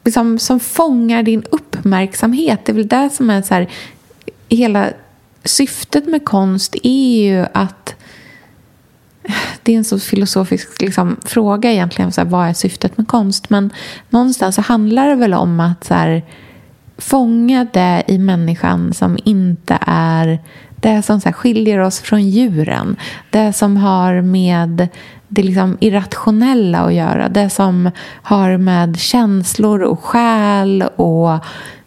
liksom, som fångar din uppmärksamhet. Det är väl det som är så här, hela syftet med konst är ju att det är en så filosofisk liksom, fråga egentligen, så här, vad är syftet med konst? Men någonstans så handlar det väl om att så här, fånga det i människan som inte är det som så här, skiljer oss från djuren. Det som har med det liksom irrationella att göra. Det som har med känslor och själ och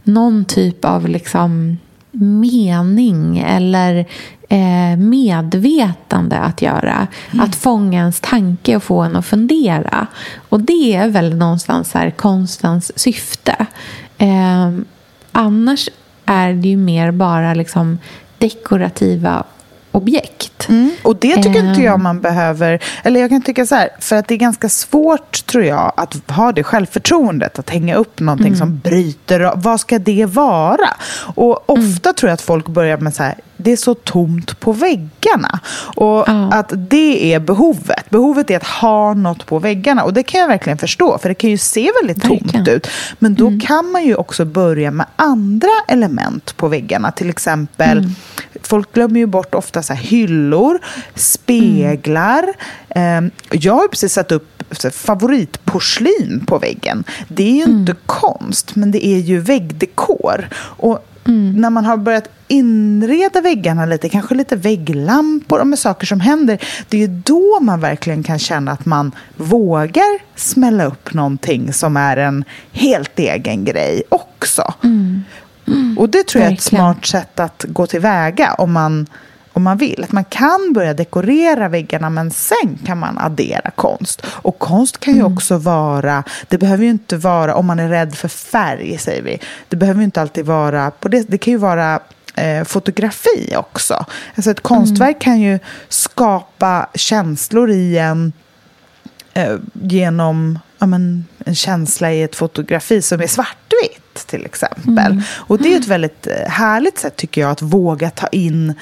någon typ av liksom mening eller eh, medvetande att göra. Att fånga ens tanke och få en att fundera. Och det är väl någonstans här konstens syfte. Eh, annars är det ju mer bara liksom dekorativa objekt. Mm. Och det tycker inte jag Ehm. man behöver, eller jag kan tycka så här, för att det är ganska svårt tror jag att ha det självförtroendet, att hänga upp någonting Mm. som bryter, vad ska det vara? Och Mm. ofta tror jag att folk börjar med så här, det är så tomt på väggarna. Och Ja. att det är behovet. Behovet är att ha något på väggarna. Och det kan jag verkligen förstå, för det kan ju se väldigt tomt Verkligen. Mm. ut. Men då kan man ju också börja med andra element på väggarna. Till exempel, Mm. folk glömmer ju bort ofta så hyllor, speglar. Ehm, jag har ju precis satt upp favoritporslin på väggen. Det är ju inte konst, men det är ju väggdekor. Och när man har börjat inreda väggarna lite, kanske lite vägglampor och med saker som händer, det är ju då man verkligen kan känna att man vågar smälla upp någonting som är en helt egen grej också. Och det tror jag är ett smart sätt att gå tillväga om man, om man vill. Att man kan börja dekorera väggarna men sen kan man addera konst. Och konst kan ju också vara, det behöver ju inte vara, om man är rädd för färg säger vi, det behöver ju inte alltid vara, på det, det kan ju vara eh, fotografi också. Alltså ett konstverk kan ju skapa känslor i en eh, genom ja, men, en känsla i ett fotografi som är svartvitt till exempel. Och det är ett väldigt eh, härligt sätt tycker jag att våga ta in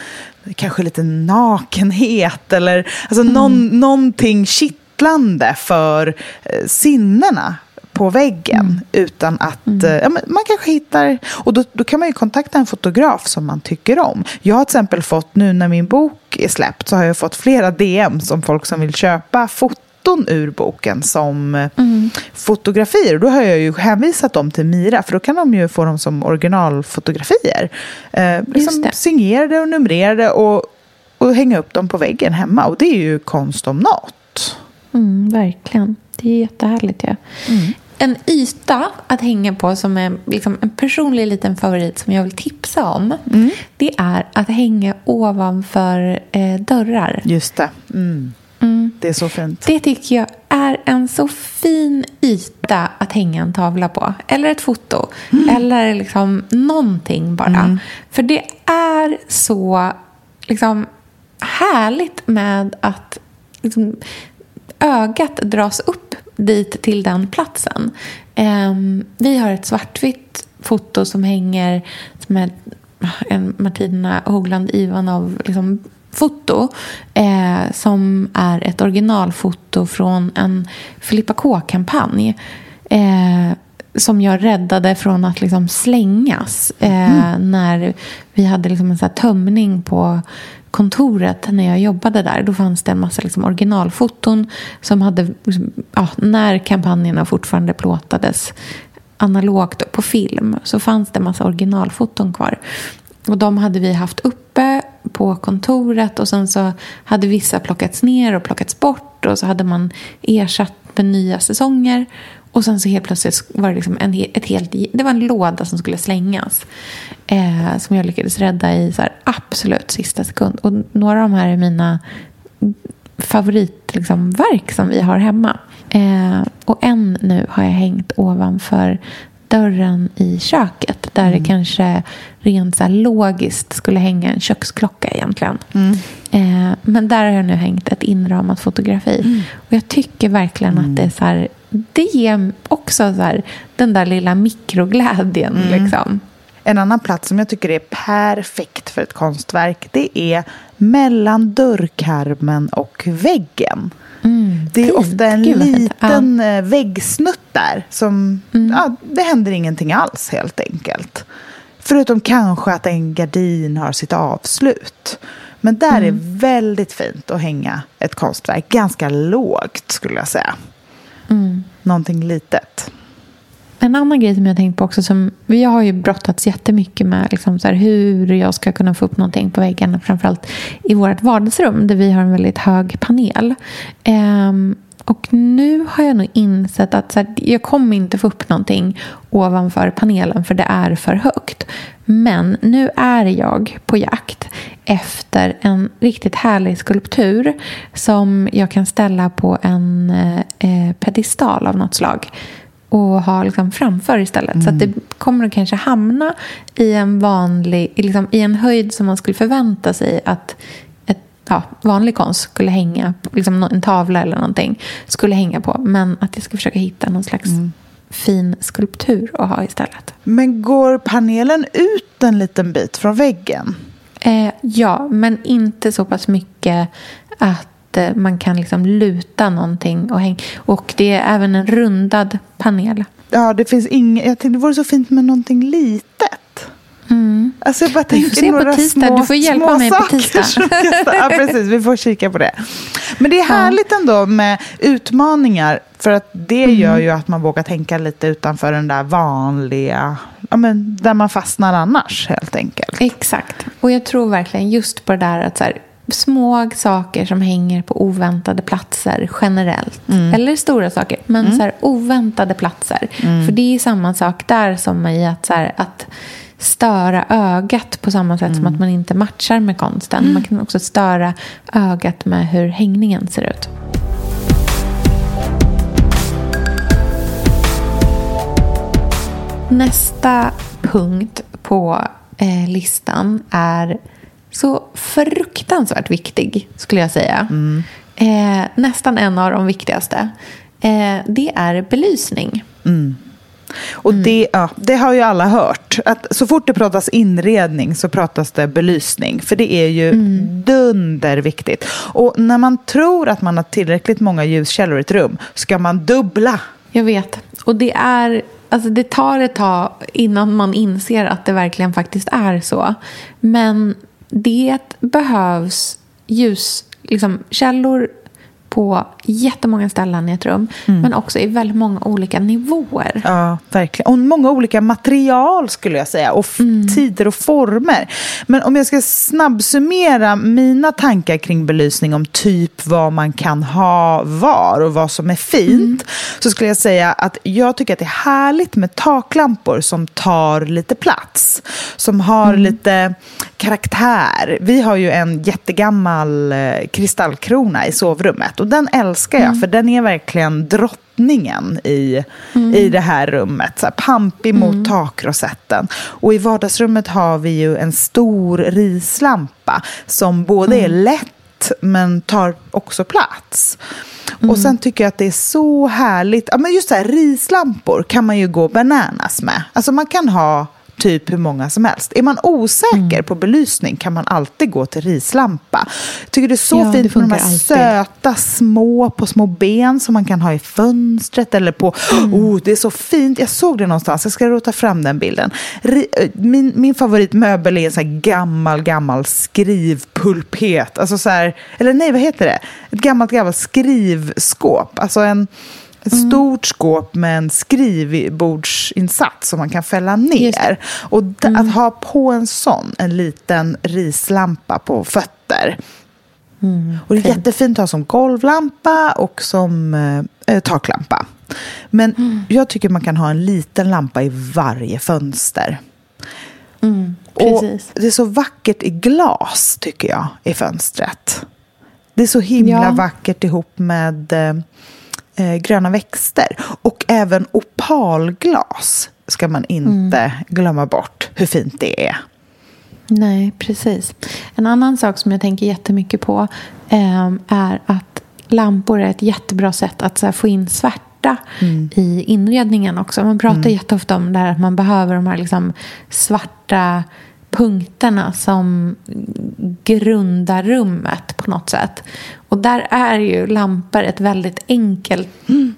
kanske lite nakenhet eller alltså någon, någonting kittlande för eh, sinnena på väggen utan att eh, ja, man kanske hittar och då, då kan man ju kontakta en fotograf som man tycker om. Jag har till exempel fått nu när min bok är släppt så har jag fått flera DM som folk som vill köpa foton ur boken som eh, fotografier. Och då har jag ju hänvisat dem till Mira för då kan de ju få dem som originalfotografier. Eh, liksom signerade och numrerade och, och hänga upp dem på väggen hemma. Och det är ju konst om något. Mm, verkligen. Det är jättehärligt. Ja. En yta att hänga på som är liksom en personlig liten favorit som jag vill tipsa om. Det är att hänga ovanför eh, dörrar. Just det. Mm. Det är så fint. Det tycker jag är en så fin yta att hänga en tavla på. Eller ett foto. Eller liksom någonting bara. För det är så liksom, härligt med att liksom, ögat dras upp dit till den platsen. Ehm, vi har ett svartvitt foto som hänger som är en Martina Hogland Ivanov liksom, foto eh, som är ett originalfoto från en Filippa K-kampanj eh, som jag räddade från att liksom slängas eh, när vi hade liksom en så tömning på kontoret när jag jobbade där. Då fanns det en massa liksom originalfoton som hade, liksom, ja, när kampanjerna fortfarande plåtades analogt på film så fanns det en massa originalfoton kvar. Och de hade vi haft uppe på kontoret och sen så hade vissa plockats ner och plockats bort och så hade man ersatt med nya säsonger. Och sen så helt plötsligt var det liksom en, ett helt, det var en låda som skulle slängas. Eh, som jag lyckades rädda i så här absolut sista sekund. Och några av de här är mina favoritverk liksom, verk som vi har hemma. Eh, och en nu har jag hängt ovanför dörren i köket där det kanske rent så logiskt skulle hänga en köksklocka egentligen. Eh, men där har jag nu hängt ett inramat fotografi. Och jag tycker verkligen att det är så här, det ger också så här, den där lilla mikroglädjen. Liksom. En annan plats som jag tycker är perfekt för ett konstverk det är mellan dörrkarmen och väggen. Det är fint. ofta en Gud, liten ja. väggsnutt där. Som, ja, det händer ingenting alls helt enkelt. Förutom kanske att en gardin har sitt avslut. Men där är väldigt fint att hänga ett konstverk. Ganska lågt skulle jag säga. Någonting litet. En annan grej som jag har tänkt på också, som vi har ju brottats jättemycket med liksom så här, hur jag ska kunna få upp någonting på väggen, framförallt i vårt vardagsrum där vi har en väldigt hög panel. Um, och nu har jag nog insett att så här, jag kommer inte få upp någonting ovanför panelen för det är för högt. Men nu är jag på jakt efter en riktigt härlig skulptur som jag kan ställa på en eh, eh pedestal av något slag och ha liksom framför istället. Så att det kommer att kanske hamna i en vanlig, liksom i en höjd som man skulle förvänta sig att ett, ja, vanlig konst skulle hänga liksom en tavla eller någonting skulle hänga på. Men att jag ska försöka hitta någon slags fin skulptur att ha istället. Men går panelen ut en liten bit från väggen? Eh, ja, men inte så pass mycket att man kan liksom luta någonting och hänga. Och det är även en rundad panel. Ja, det finns inget. Jag tänkte det vore så fint med någonting litet. Alltså jag bara Vi får tänker se på några tisdag. små, Du får hjälpa mig på tisdag. Ja, [LAUGHS] precis. Vi får kika på det. Men det är härligt ändå med utmaningar. För att det Mm. gör ju att man vågar tänka lite utanför den där vanliga, ja, men där man fastnar annars helt enkelt. Exakt. Och jag tror verkligen just på det där att så här, små saker som hänger på oväntade platser generellt. Eller stora saker, men så här, oväntade platser. För det är samma sak där som i att, så här, att störa ögat på samma sätt som att man inte matchar med konsten. Man kan också störa ögat med hur hängningen ser ut. Nästa punkt på eh, listan är så fruktansvärt viktig, skulle jag säga. Eh, nästan en av de viktigaste. Eh, det är belysning. Och det, ja, det har ju alla hört. Att så fort det pratas inredning så pratas det belysning. För det är ju dunderviktigt. Och när man tror att man har tillräckligt många ljuskällor i ett rum ska man dubbla. Jag vet. Och det är... Alltså det tar ett tag innan man inser att det verkligen faktiskt är så. Men det behövs ljus, liksom, källor på jättemånga ställen i ett rum. Men också i väldigt många olika nivåer. Ja, verkligen. Och många olika material skulle jag säga. Och f- tider och former. Men om jag ska snabbsummera mina tankar kring belysning om typ vad man kan ha var och vad som är fint. Så skulle jag säga att jag tycker att det är härligt med taklampor som tar lite plats. Som har lite karaktär. Vi har ju en jättegammal eh, kristallkrona i sovrummet. Och den älskar jag för den är verkligen drottningen i, i det här rummet. Så här, pampig mot takrosetten. Och i vardagsrummet har vi ju en stor rislampa som både är lätt men tar också plats. Och sen tycker jag att det är så härligt. Ja, men just så här, rislampor kan man ju gå bananas med. Alltså man kan ha typ hur många som helst. Är man osäker på belysning kan man alltid gå till rislampa. Jag tycker det är så Ja, fint med de här alltid. söta små på små ben som man kan ha i fönstret eller på... Oh, det är så fint. Jag såg det någonstans. Jag ska rota fram den bilden. Eh, min, min favoritmöbel är en sån här gammal, gammal skrivpulpet. Alltså så här, eller nej, vad heter det? Ett gammalt, gammalt skrivskåp. Alltså en... Ett Mm. stort skåp med en skrivbordsinsats som man kan fälla ner. Och d- att ha på en sån, en liten rislampa på fötter. och det är jättefint att ha som golvlampa och som eh, taklampa. Men jag tycker man kan ha en liten lampa i varje fönster. Och precis. det är så vackert i glas, tycker jag, i fönstret. Det är så himla Ja. vackert ihop med eh, eh, gröna växter. Och även opalglas ska man inte mm. glömma bort hur fint det är. Nej, precis. En annan sak som jag tänker jättemycket på eh, är att lampor är ett jättebra sätt att här, få in svärta mm. i inredningen också. Man pratar mm. jätteofta om det här att man behöver de här liksom, svarta punkterna som grundar rummet på något sätt. Och där är ju lampor ett väldigt enkelt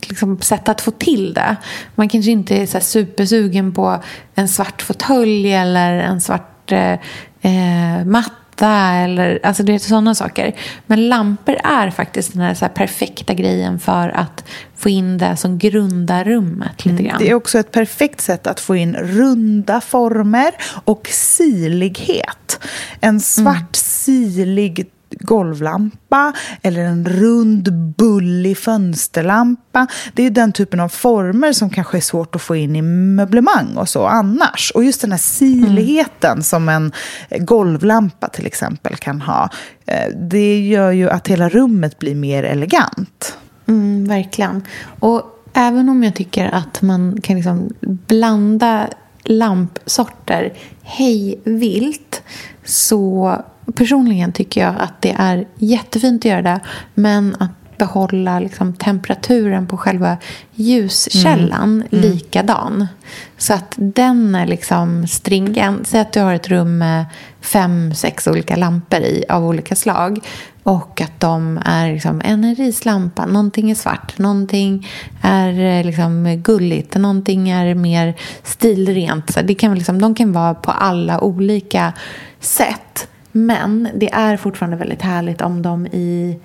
liksom, sätt att få till det. Man kanske inte är så supersugen på en svart fåtölj eller en svart eh, eh matta eller alltså det är sådana saker. Men lampor är faktiskt den här, så här perfekta grejen för att få in det som grundar rummet lite mm. grann. Det är också ett perfekt sätt att få in runda former och silighet. En svart mm. silig golvlampa eller en rund bullig fönsterlampa. Det är den typen av former som kanske är svårt att få in i möblemang och så annars. Och just den här siligheten mm. som en golvlampa till exempel kan ha, eh, det gör ju att hela rummet blir mer elegant. Mm, verkligen. Och även om jag tycker att man kan liksom blanda lampsorter hej vilt så personligen tycker jag att det är jättefint att göra det. Men att behålla liksom, temperaturen på själva ljuskällan mm. mm. likadan. Så att den är liksom stringent. Säg att du har ett rum med fem, sex olika lampor i av olika slag. Och att de är liksom, en är rislampa, någonting är svart, någonting är liksom gulligt, någonting är mer stilrent. Så det kan liksom, de kan vara på alla olika sätt. Men det är fortfarande väldigt härligt om de i,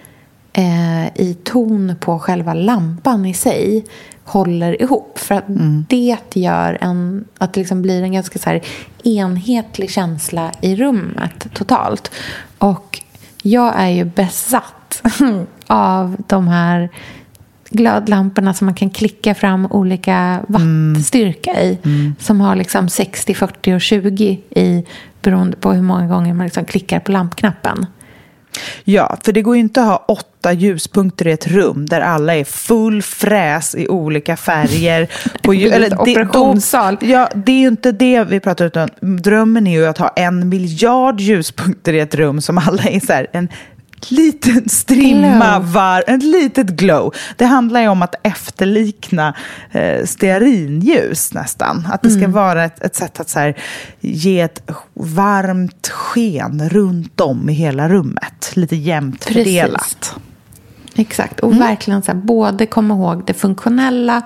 eh, i ton på själva lampan i sig håller ihop. För att mm. det gör en, att det liksom blir en ganska så enhetlig känsla i rummet totalt. Och jag är ju besatt [LAUGHS] av de här glödlamporna som man kan klicka fram olika wattstyrka mm. i. Mm. Som har liksom 60, 40 och 20 i beroende på hur många gånger man liksom klickar på lampknappen. Ja, för det går ju inte att ha åtta ljuspunkter i ett rum där alla är full fräs i olika färger. [LAUGHS] På, eller, operationssal. Det, ja, det är ju inte det vi pratar om. Drömmen är ju att ha en miljard ljuspunkter i ett rum som alla är så här, en liten strimma var, ett litet glow. Det handlar ju om att efterlikna eh, stearinljus nästan. Att det ska mm. vara ett, ett, sätt att så här, ge ett varmt sken runt om i hela rummet. Lite jämnt Precis. fördelat. Exakt, och mm. verkligen så här, både komma ihåg det funktionella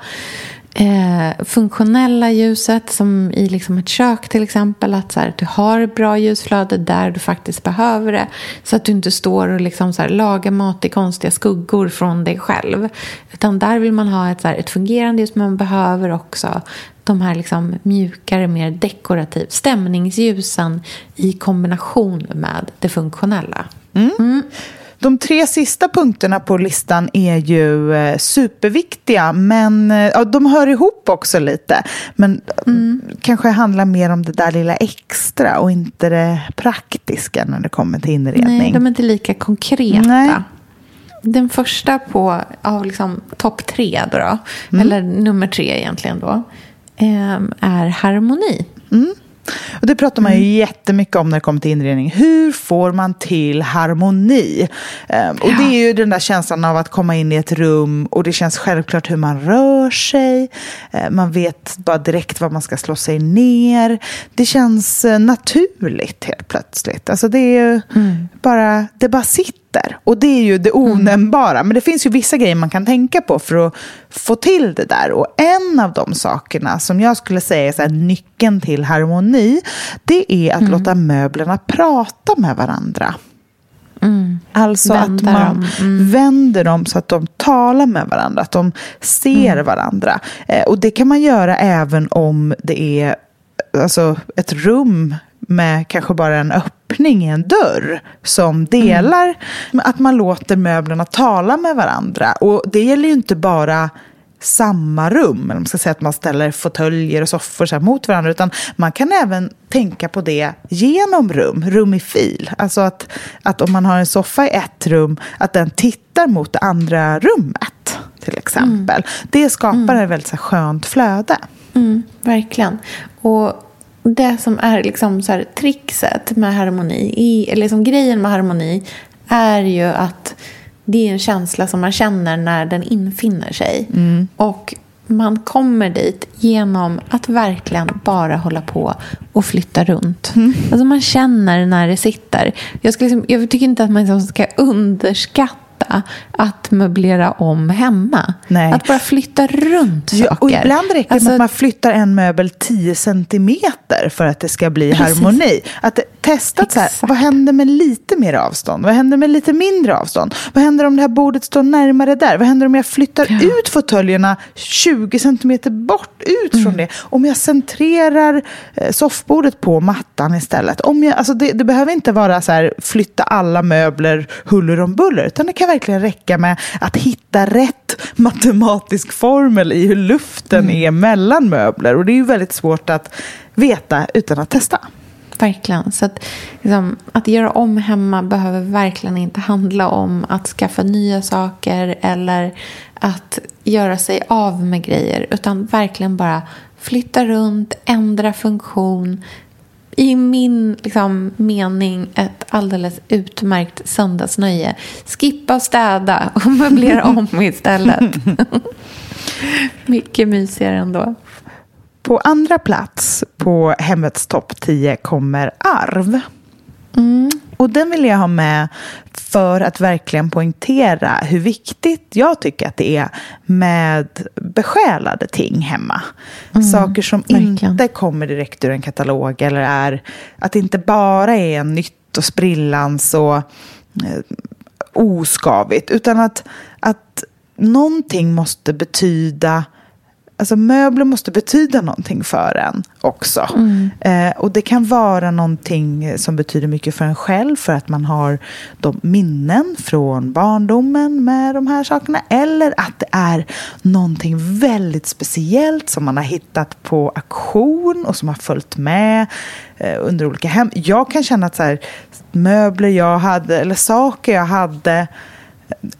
eh, funktionella ljuset som i liksom ett kök till exempel. Att så här, du har bra ljusflöde där du faktiskt behöver det. Så att du inte står och liksom så här, lagar mat i konstiga skuggor från dig själv. Utan där vill man ha ett, så här, ett fungerande ljus men man behöver också de här liksom mjukare, mer dekorativt stämningsljusen i kombination med det funktionella. Mm. Mm. De tre sista punkterna på listan är ju eh, superviktiga, men eh, ja, de hör ihop också lite. Men mm. kanske handlar mer om det där lilla extra och inte det praktiska när det kommer till inredning. Nej, de är inte lika konkreta. Nej. Den första på av liksom, topp tre, då, då mm. eller nummer tre egentligen då, eh, är harmoni. Mm. Och det pratar man ju mm. jättemycket om när det kommer till inredning. Hur får man till harmoni? Um, och det är ju den där känslan av att komma in i ett rum och det känns självklart hur man rör sig. Uh, man vet bara direkt var man ska slå sig ner. Det känns uh, naturligt helt plötsligt. Alltså det är mm. bara, det bara sitter sitter. Och det är ju det onämnbara. Mm. Men det finns ju vissa grejer man kan tänka på för att få till det där. Och en av de sakerna som jag skulle säga är så här, nyckeln till harmoni, det är att mm. låta möblerna prata med varandra. Mm. Alltså Vända att man. Mm. vänder dem så att de talar med varandra, att de ser mm. varandra. Eh, och det kan man göra även om det är alltså, ett rum med kanske bara en öppning i en dörr som delar, mm. att man låter möblerna tala med varandra. Och det gäller ju inte bara samma rum, eller man ska säga att man ställer fåtöljer och soffor så mot varandra, utan man kan även tänka på det genom rum, rum i fil. Alltså att, att om man har en soffa i ett rum, att den tittar mot det andra rummet. till exempel. Det skapar ett väldigt så här, skönt flöde. Mm, verkligen. Och det som är liksom så här, trixet med harmoni, i, eller liksom grejen med harmoni, är ju att det är en känsla som man känner när den infinner sig. Och man kommer dit genom att verkligen bara hålla på och flytta runt. Alltså man känner när det sitter. Jag, liksom, jag tycker inte att man liksom ska underskatta att möblera om hemma. Nej. Att bara flytta runt saker. Ja, och ibland räcker det Alltså, med att man flyttar en möbel 10 centimeter för att det ska bli Precis. harmoni. Att testa att så här, vad händer med lite mer avstånd? Vad händer med lite mindre avstånd? Vad händer om det här bordet står närmare där? Vad händer om jag flyttar ut fåtöljerna 20 centimeter bort ut Mm. från det? Om jag centrerar eh, soffbordet på mattan istället? Om jag, alltså det, det behöver inte vara så här, flytta alla möbler huller om buller, utan det kan verkligen räcka med att hitta rätt matematisk formel i hur luften Mm. är mellan möbler. Och det är ju väldigt svårt att veta utan att testa. Verkligen. Så att, liksom, att göra om hemma behöver verkligen inte handla om att skaffa nya saker eller att göra sig av med grejer. Utan verkligen bara flytta runt, ändra funktion. I min liksom, mening ett alldeles utmärkt söndagsnöje. Skippa och städa och möblera om [LAUGHS] istället. [LAUGHS] Mycket mysigare ändå. På andra plats på hemmets topp 10 kommer arv. Och den vill jag ha med för att verkligen poängtera hur viktigt jag tycker att det är med besjälade ting hemma. Saker som verkligen. inte kommer direkt ur en katalog eller är att det inte bara är nytt och sprillans och eh, oskavigt utan att, att någonting måste betyda Alltså möbler måste betyda någonting för en också. Eh, och det kan vara någonting som betyder mycket för en själv för att man har de minnen från barndomen med de här sakerna. Eller att det är någonting väldigt speciellt som man har hittat på auktion och som har följt med eh, under olika hem. Jag kan känna att så här, möbler jag hade eller saker jag hade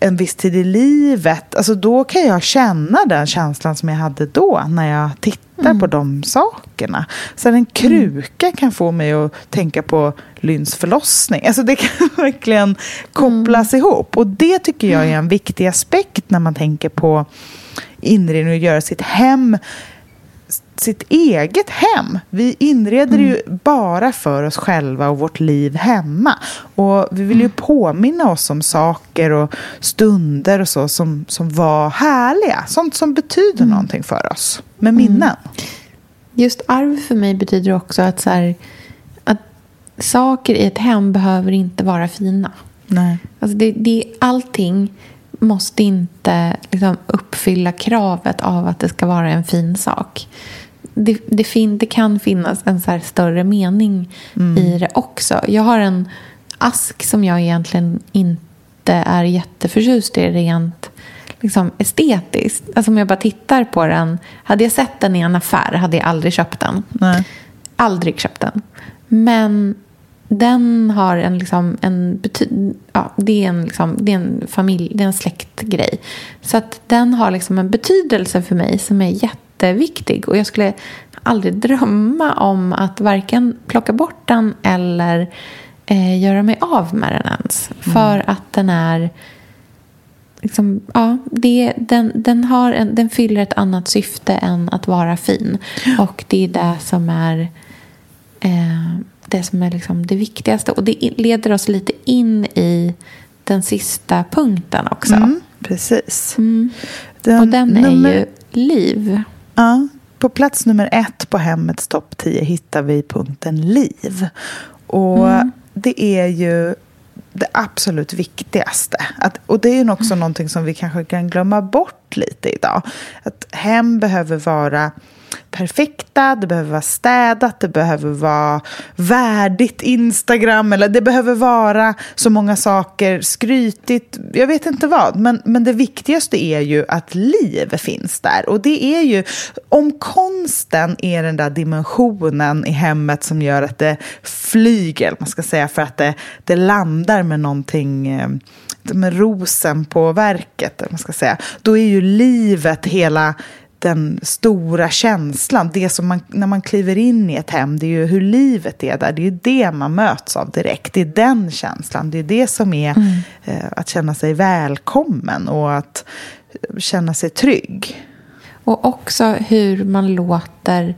en viss tid i livet, alltså då kan jag känna den känslan som jag hade då när jag tittar på de sakerna. Sen en kruka kan få mig att tänka på Lynns förlossning. Alltså det kan [LAUGHS] verkligen kopplas ihop. Och det tycker jag är en viktig aspekt när man tänker på inredning och göra sitt hem sitt eget hem. Vi inreder ju bara för oss själva och vårt liv hemma. Och vi vill ju påminna oss om saker och stunder och så som, som var härliga. Sånt som betyder någonting för oss. Med minnen. Just arv för mig betyder också att, så här, att saker i ett hem behöver inte vara fina. Nej. Alltså det, det, allting måste inte liksom, uppfylla kravet av att det ska vara en fin sak. Det, det, fin, det kan finnas en så här större mening i det också. Jag har en ask som jag egentligen inte är jätteförtjust i rent liksom, estetiskt. Alltså om jag bara tittar på den. Hade jag sett den i en affär hade jag aldrig köpt den. Nej. Aldrig köpt den. Men den har en, liksom, en bety- ja, det är en, liksom, det är en familj, det är en släktgrej. Så att den har liksom en betydelse för mig som är jätteviktig. Och jag skulle aldrig drömma om att varken plocka bort den eller eh, göra mig av med den ens. För att den är liksom, ja, det, den, den, har en, den fyller ett annat syfte än att vara fin. Och det är det som är eh, det som är liksom det viktigaste. Och det leder oss lite in i den sista punkten också. Mm, precis. Mm. Den, Och den nummer- är ju liv. Ja, på plats nummer ett på hemmets topp 10 hittar vi punkten liv. Och det är ju det absolut viktigaste. Att, och det är ju också någonting som vi kanske kan glömma bort lite idag. Att hem behöver vara perfekta, det behöver vara städat, det behöver vara värdigt Instagram, eller det behöver vara så många saker, skrytigt, jag vet inte vad. Men, men det viktigaste är ju att liv finns där. Och det är ju, om konsten är den där dimensionen i hemmet som gör att det flyger, man ska säga, för att det, det landar med någonting eh, med rosen på verket, man ska säga, då är ju livet hela den stora känslan. Det som man, när man kliver in i ett hem, det är ju hur livet är där. Det är ju det man möts av direkt. Det är den känslan. Det är det som är mm. eh, att känna sig välkommen och att känna sig trygg. Och också hur man låter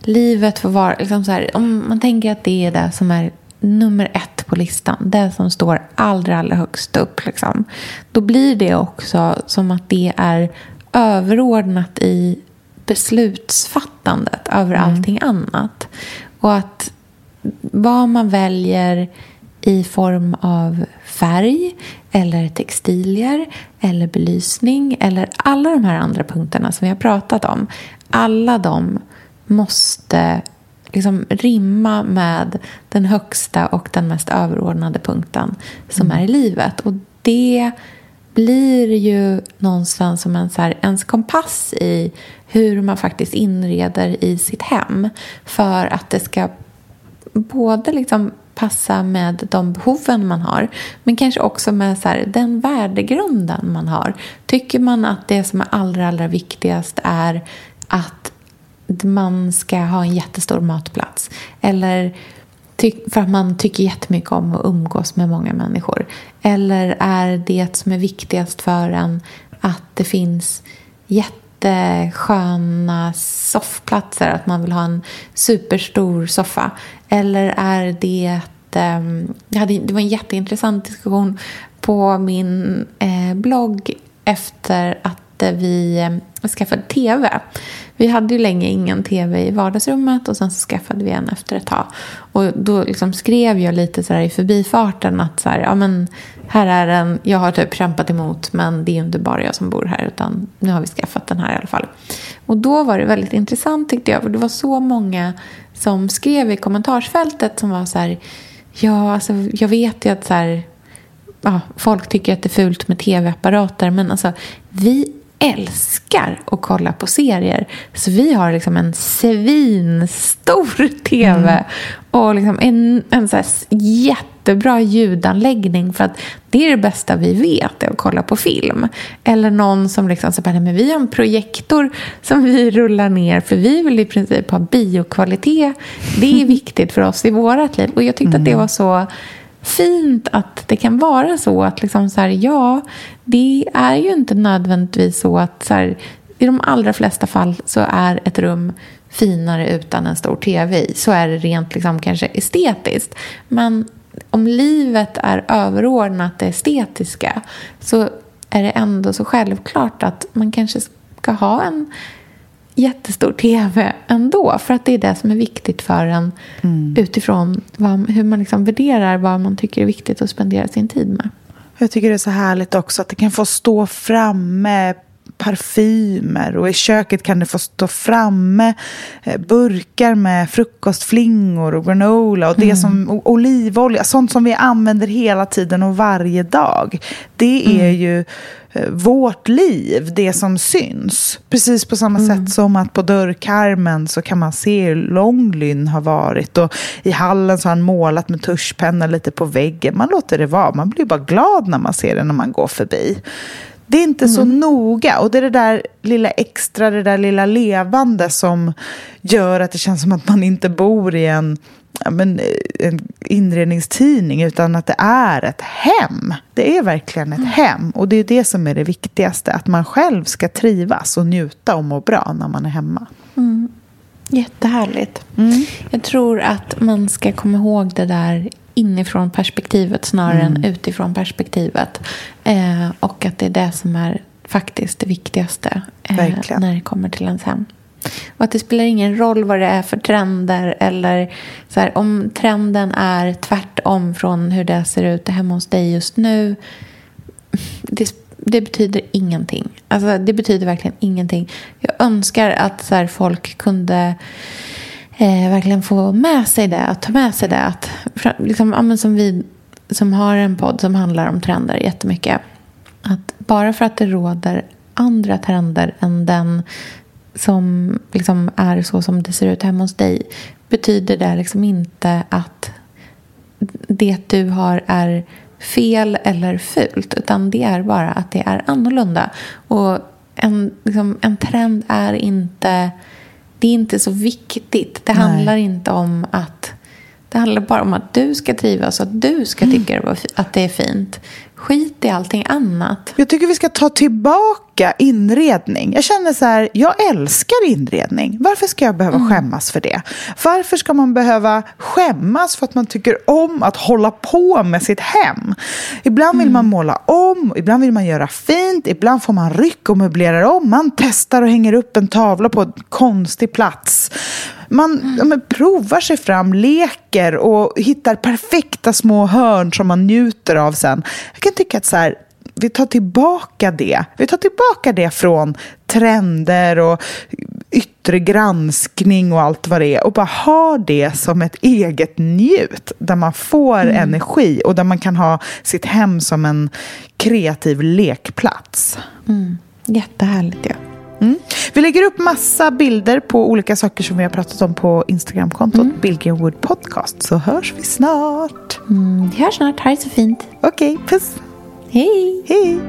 livet få vara... Liksom så här, om man tänker att det är det som är nummer ett på listan, det som står allra, allra högst upp, liksom, då blir det också som att det är överordnat i beslutsfattandet över mm. allting annat. Och att vad man väljer i form av färg eller textilier eller belysning eller alla de här andra punkterna som vi har pratat om. Alla de måste liksom rimma med den högsta och den mest överordnade punkten som mm. är i livet. Och det blir ju någonstans som en så här, ens kompass i hur man faktiskt inreder i sitt hem för att det ska både liksom passa med de behoven man har men kanske också med så här, den värdegrunden man har. Tycker man att det som är allra, allra viktigast är att man ska ha en jättestor matplats eller för att man tycker jättemycket om att umgås med många människor? Eller är det som är viktigast för en att det finns jättesköna soffplatser, att man vill ha en superstor soffa? Eller är det... Ehm, det var en jätteintressant diskussion på min eh, blogg efter att Eh, vi eh, skaffade tv. Vi hade ju länge ingen tv i vardagsrummet och sen så skaffade vi en efter ett tag. Och då liksom skrev jag lite så i förbifarten att så här, ja men här är den, jag har typ kämpat emot men det är ju inte bara jag som bor här utan nu har vi skaffat den här i alla fall. Och då var det väldigt intressant tyckte jag för det var så många som skrev i kommentarsfältet som var så här, ja alltså jag vet ju att så här, ja, folk tycker att det är fult med tv-apparater men alltså vi älskar att kolla på serier. Så vi har liksom en svinstor tv mm. och liksom en, en så jättebra ljudanläggning för att det är det bästa vi vet, att kolla på film. Eller någon som liksom säger men vi har en projektor som vi rullar ner för vi vill i princip ha biokvalitet. Det är [LAUGHS] viktigt för oss i vårt liv. Och jag tyckte mm. att det mm. var så fint att det kan vara så att liksom så här, ja, det är ju inte nödvändigtvis så att så här, i de allra flesta fall så är ett rum finare utan en stor tv i. Så är det rent liksom kanske estetiskt. Men om livet är överordnat det estetiska så är det ändå så självklart att man kanske ska ha en jättestor tv ändå. För att det är det som är viktigt för en mm. utifrån vad, hur man liksom värderar vad man tycker är viktigt att spendera sin tid med. Jag tycker det är så härligt också att det kan få stå framme parfymer och i köket kan det få stå framme eh, burkar med frukostflingor och granola och det mm. som olivolja, sånt som vi använder hela tiden och varje dag. Det är mm. ju eh, vårt liv, det som syns. Precis på samma mm. sätt som att på dörrkarmen så kan man se hur lång Lynn har varit och i hallen så har han målat med tuschpenna lite på väggen. Man låter det vara, man blir bara glad när man ser det när man går förbi. Det är inte mm. så noga. Och det är det där lilla extra, det där lilla levande som gör att det känns som att man inte bor i en, men, en inredningstidning utan att det är ett hem. Det är verkligen ett mm. hem. Och det är det som är det viktigaste. Att man själv ska trivas och njuta och må bra när man är hemma. Mm. Jättehärligt. Mm. Jag tror att man ska komma ihåg det där inifrån perspektivet snarare mm. än utifrån perspektivet. Eh, och att det är det som är faktiskt det viktigaste eh, när det kommer till ens hem. Och att det spelar ingen roll vad det är för trender eller så här, om trenden är tvärtom från hur det ser ut hemma hos dig just nu. Det, det betyder ingenting. Alltså, det betyder verkligen ingenting. Jag önskar att så här, folk kunde eh, verkligen få med sig det, att ta med sig det. Att, liksom, ja, som vi som har en podd som handlar om trender jättemycket. Att bara för att det råder andra trender än den som liksom är så som det ser ut hemma hos dig betyder det liksom inte att det du har är fel eller fult. Utan det är bara att det är annorlunda. Och en, liksom, en trend är inte... Det är inte så viktigt. Det Nej. handlar inte om att... Det handlar bara om att du ska trivas och att du ska tycka det var fi- att det är fint. Skit i allting annat. Jag tycker vi ska ta tillbaka inredning. Jag känner så här, jag älskar inredning. Varför ska jag behöva skämmas för det? Varför ska man behöva skämmas för att man tycker om att hålla på med sitt hem? Ibland vill man måla om, ibland vill man göra fint, ibland får man ryck och möblerar om. Man testar och hänger upp en tavla på en konstig plats. Man ja, men, provar sig fram, leker och hittar perfekta små hörn som man njuter av sen. Jag kan tycka att så här, vi tar tillbaka det. Vi tar tillbaka det från trender och yttre granskning och allt vad det är och bara ha det som ett eget njut där man får energi och där man kan ha sitt hem som en kreativ lekplats. Jättehärligt ju. Mm. Vi lägger upp massa bilder på olika saker som vi har pratat om på Instagramkontot mm. Billgren Wood Podcast. Så hörs vi snart. Mm, vi hörs snart. Ha det så fint. Okej, puss. Hej! Hej!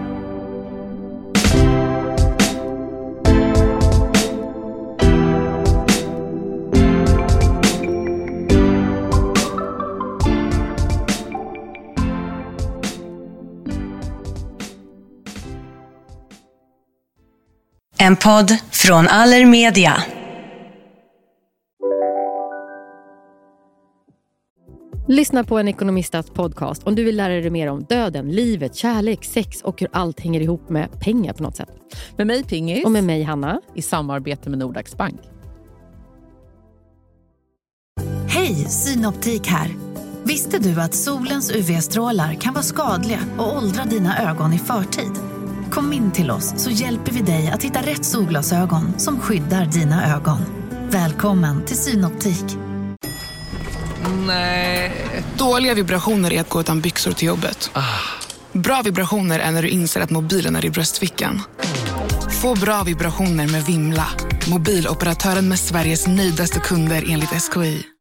En podd från Allermedia. Lyssna på en ekonomistats podcast om du vill lära dig mer om döden, livet, kärlek, sex och hur allt hänger ihop med pengar på något sätt. Med mig Pingis. Och med mig Hanna. I samarbete med Nordax Bank. Hej, Synoptik här. Visste du att solens UV-strålar kan vara skadliga och åldra dina ögon i förtid? Kom in till oss så hjälper vi dig att hitta rätt solglasögon som skyddar dina ögon. Välkommen till Synoptik. Nej. Dåliga vibrationer är att gå utan byxor till jobbet. Bra vibrationer är när du inser att mobilen är i bröstfickan. Få bra vibrationer med Vimla. Mobiloperatören med Sveriges nöjdaste kunder enligt SKI.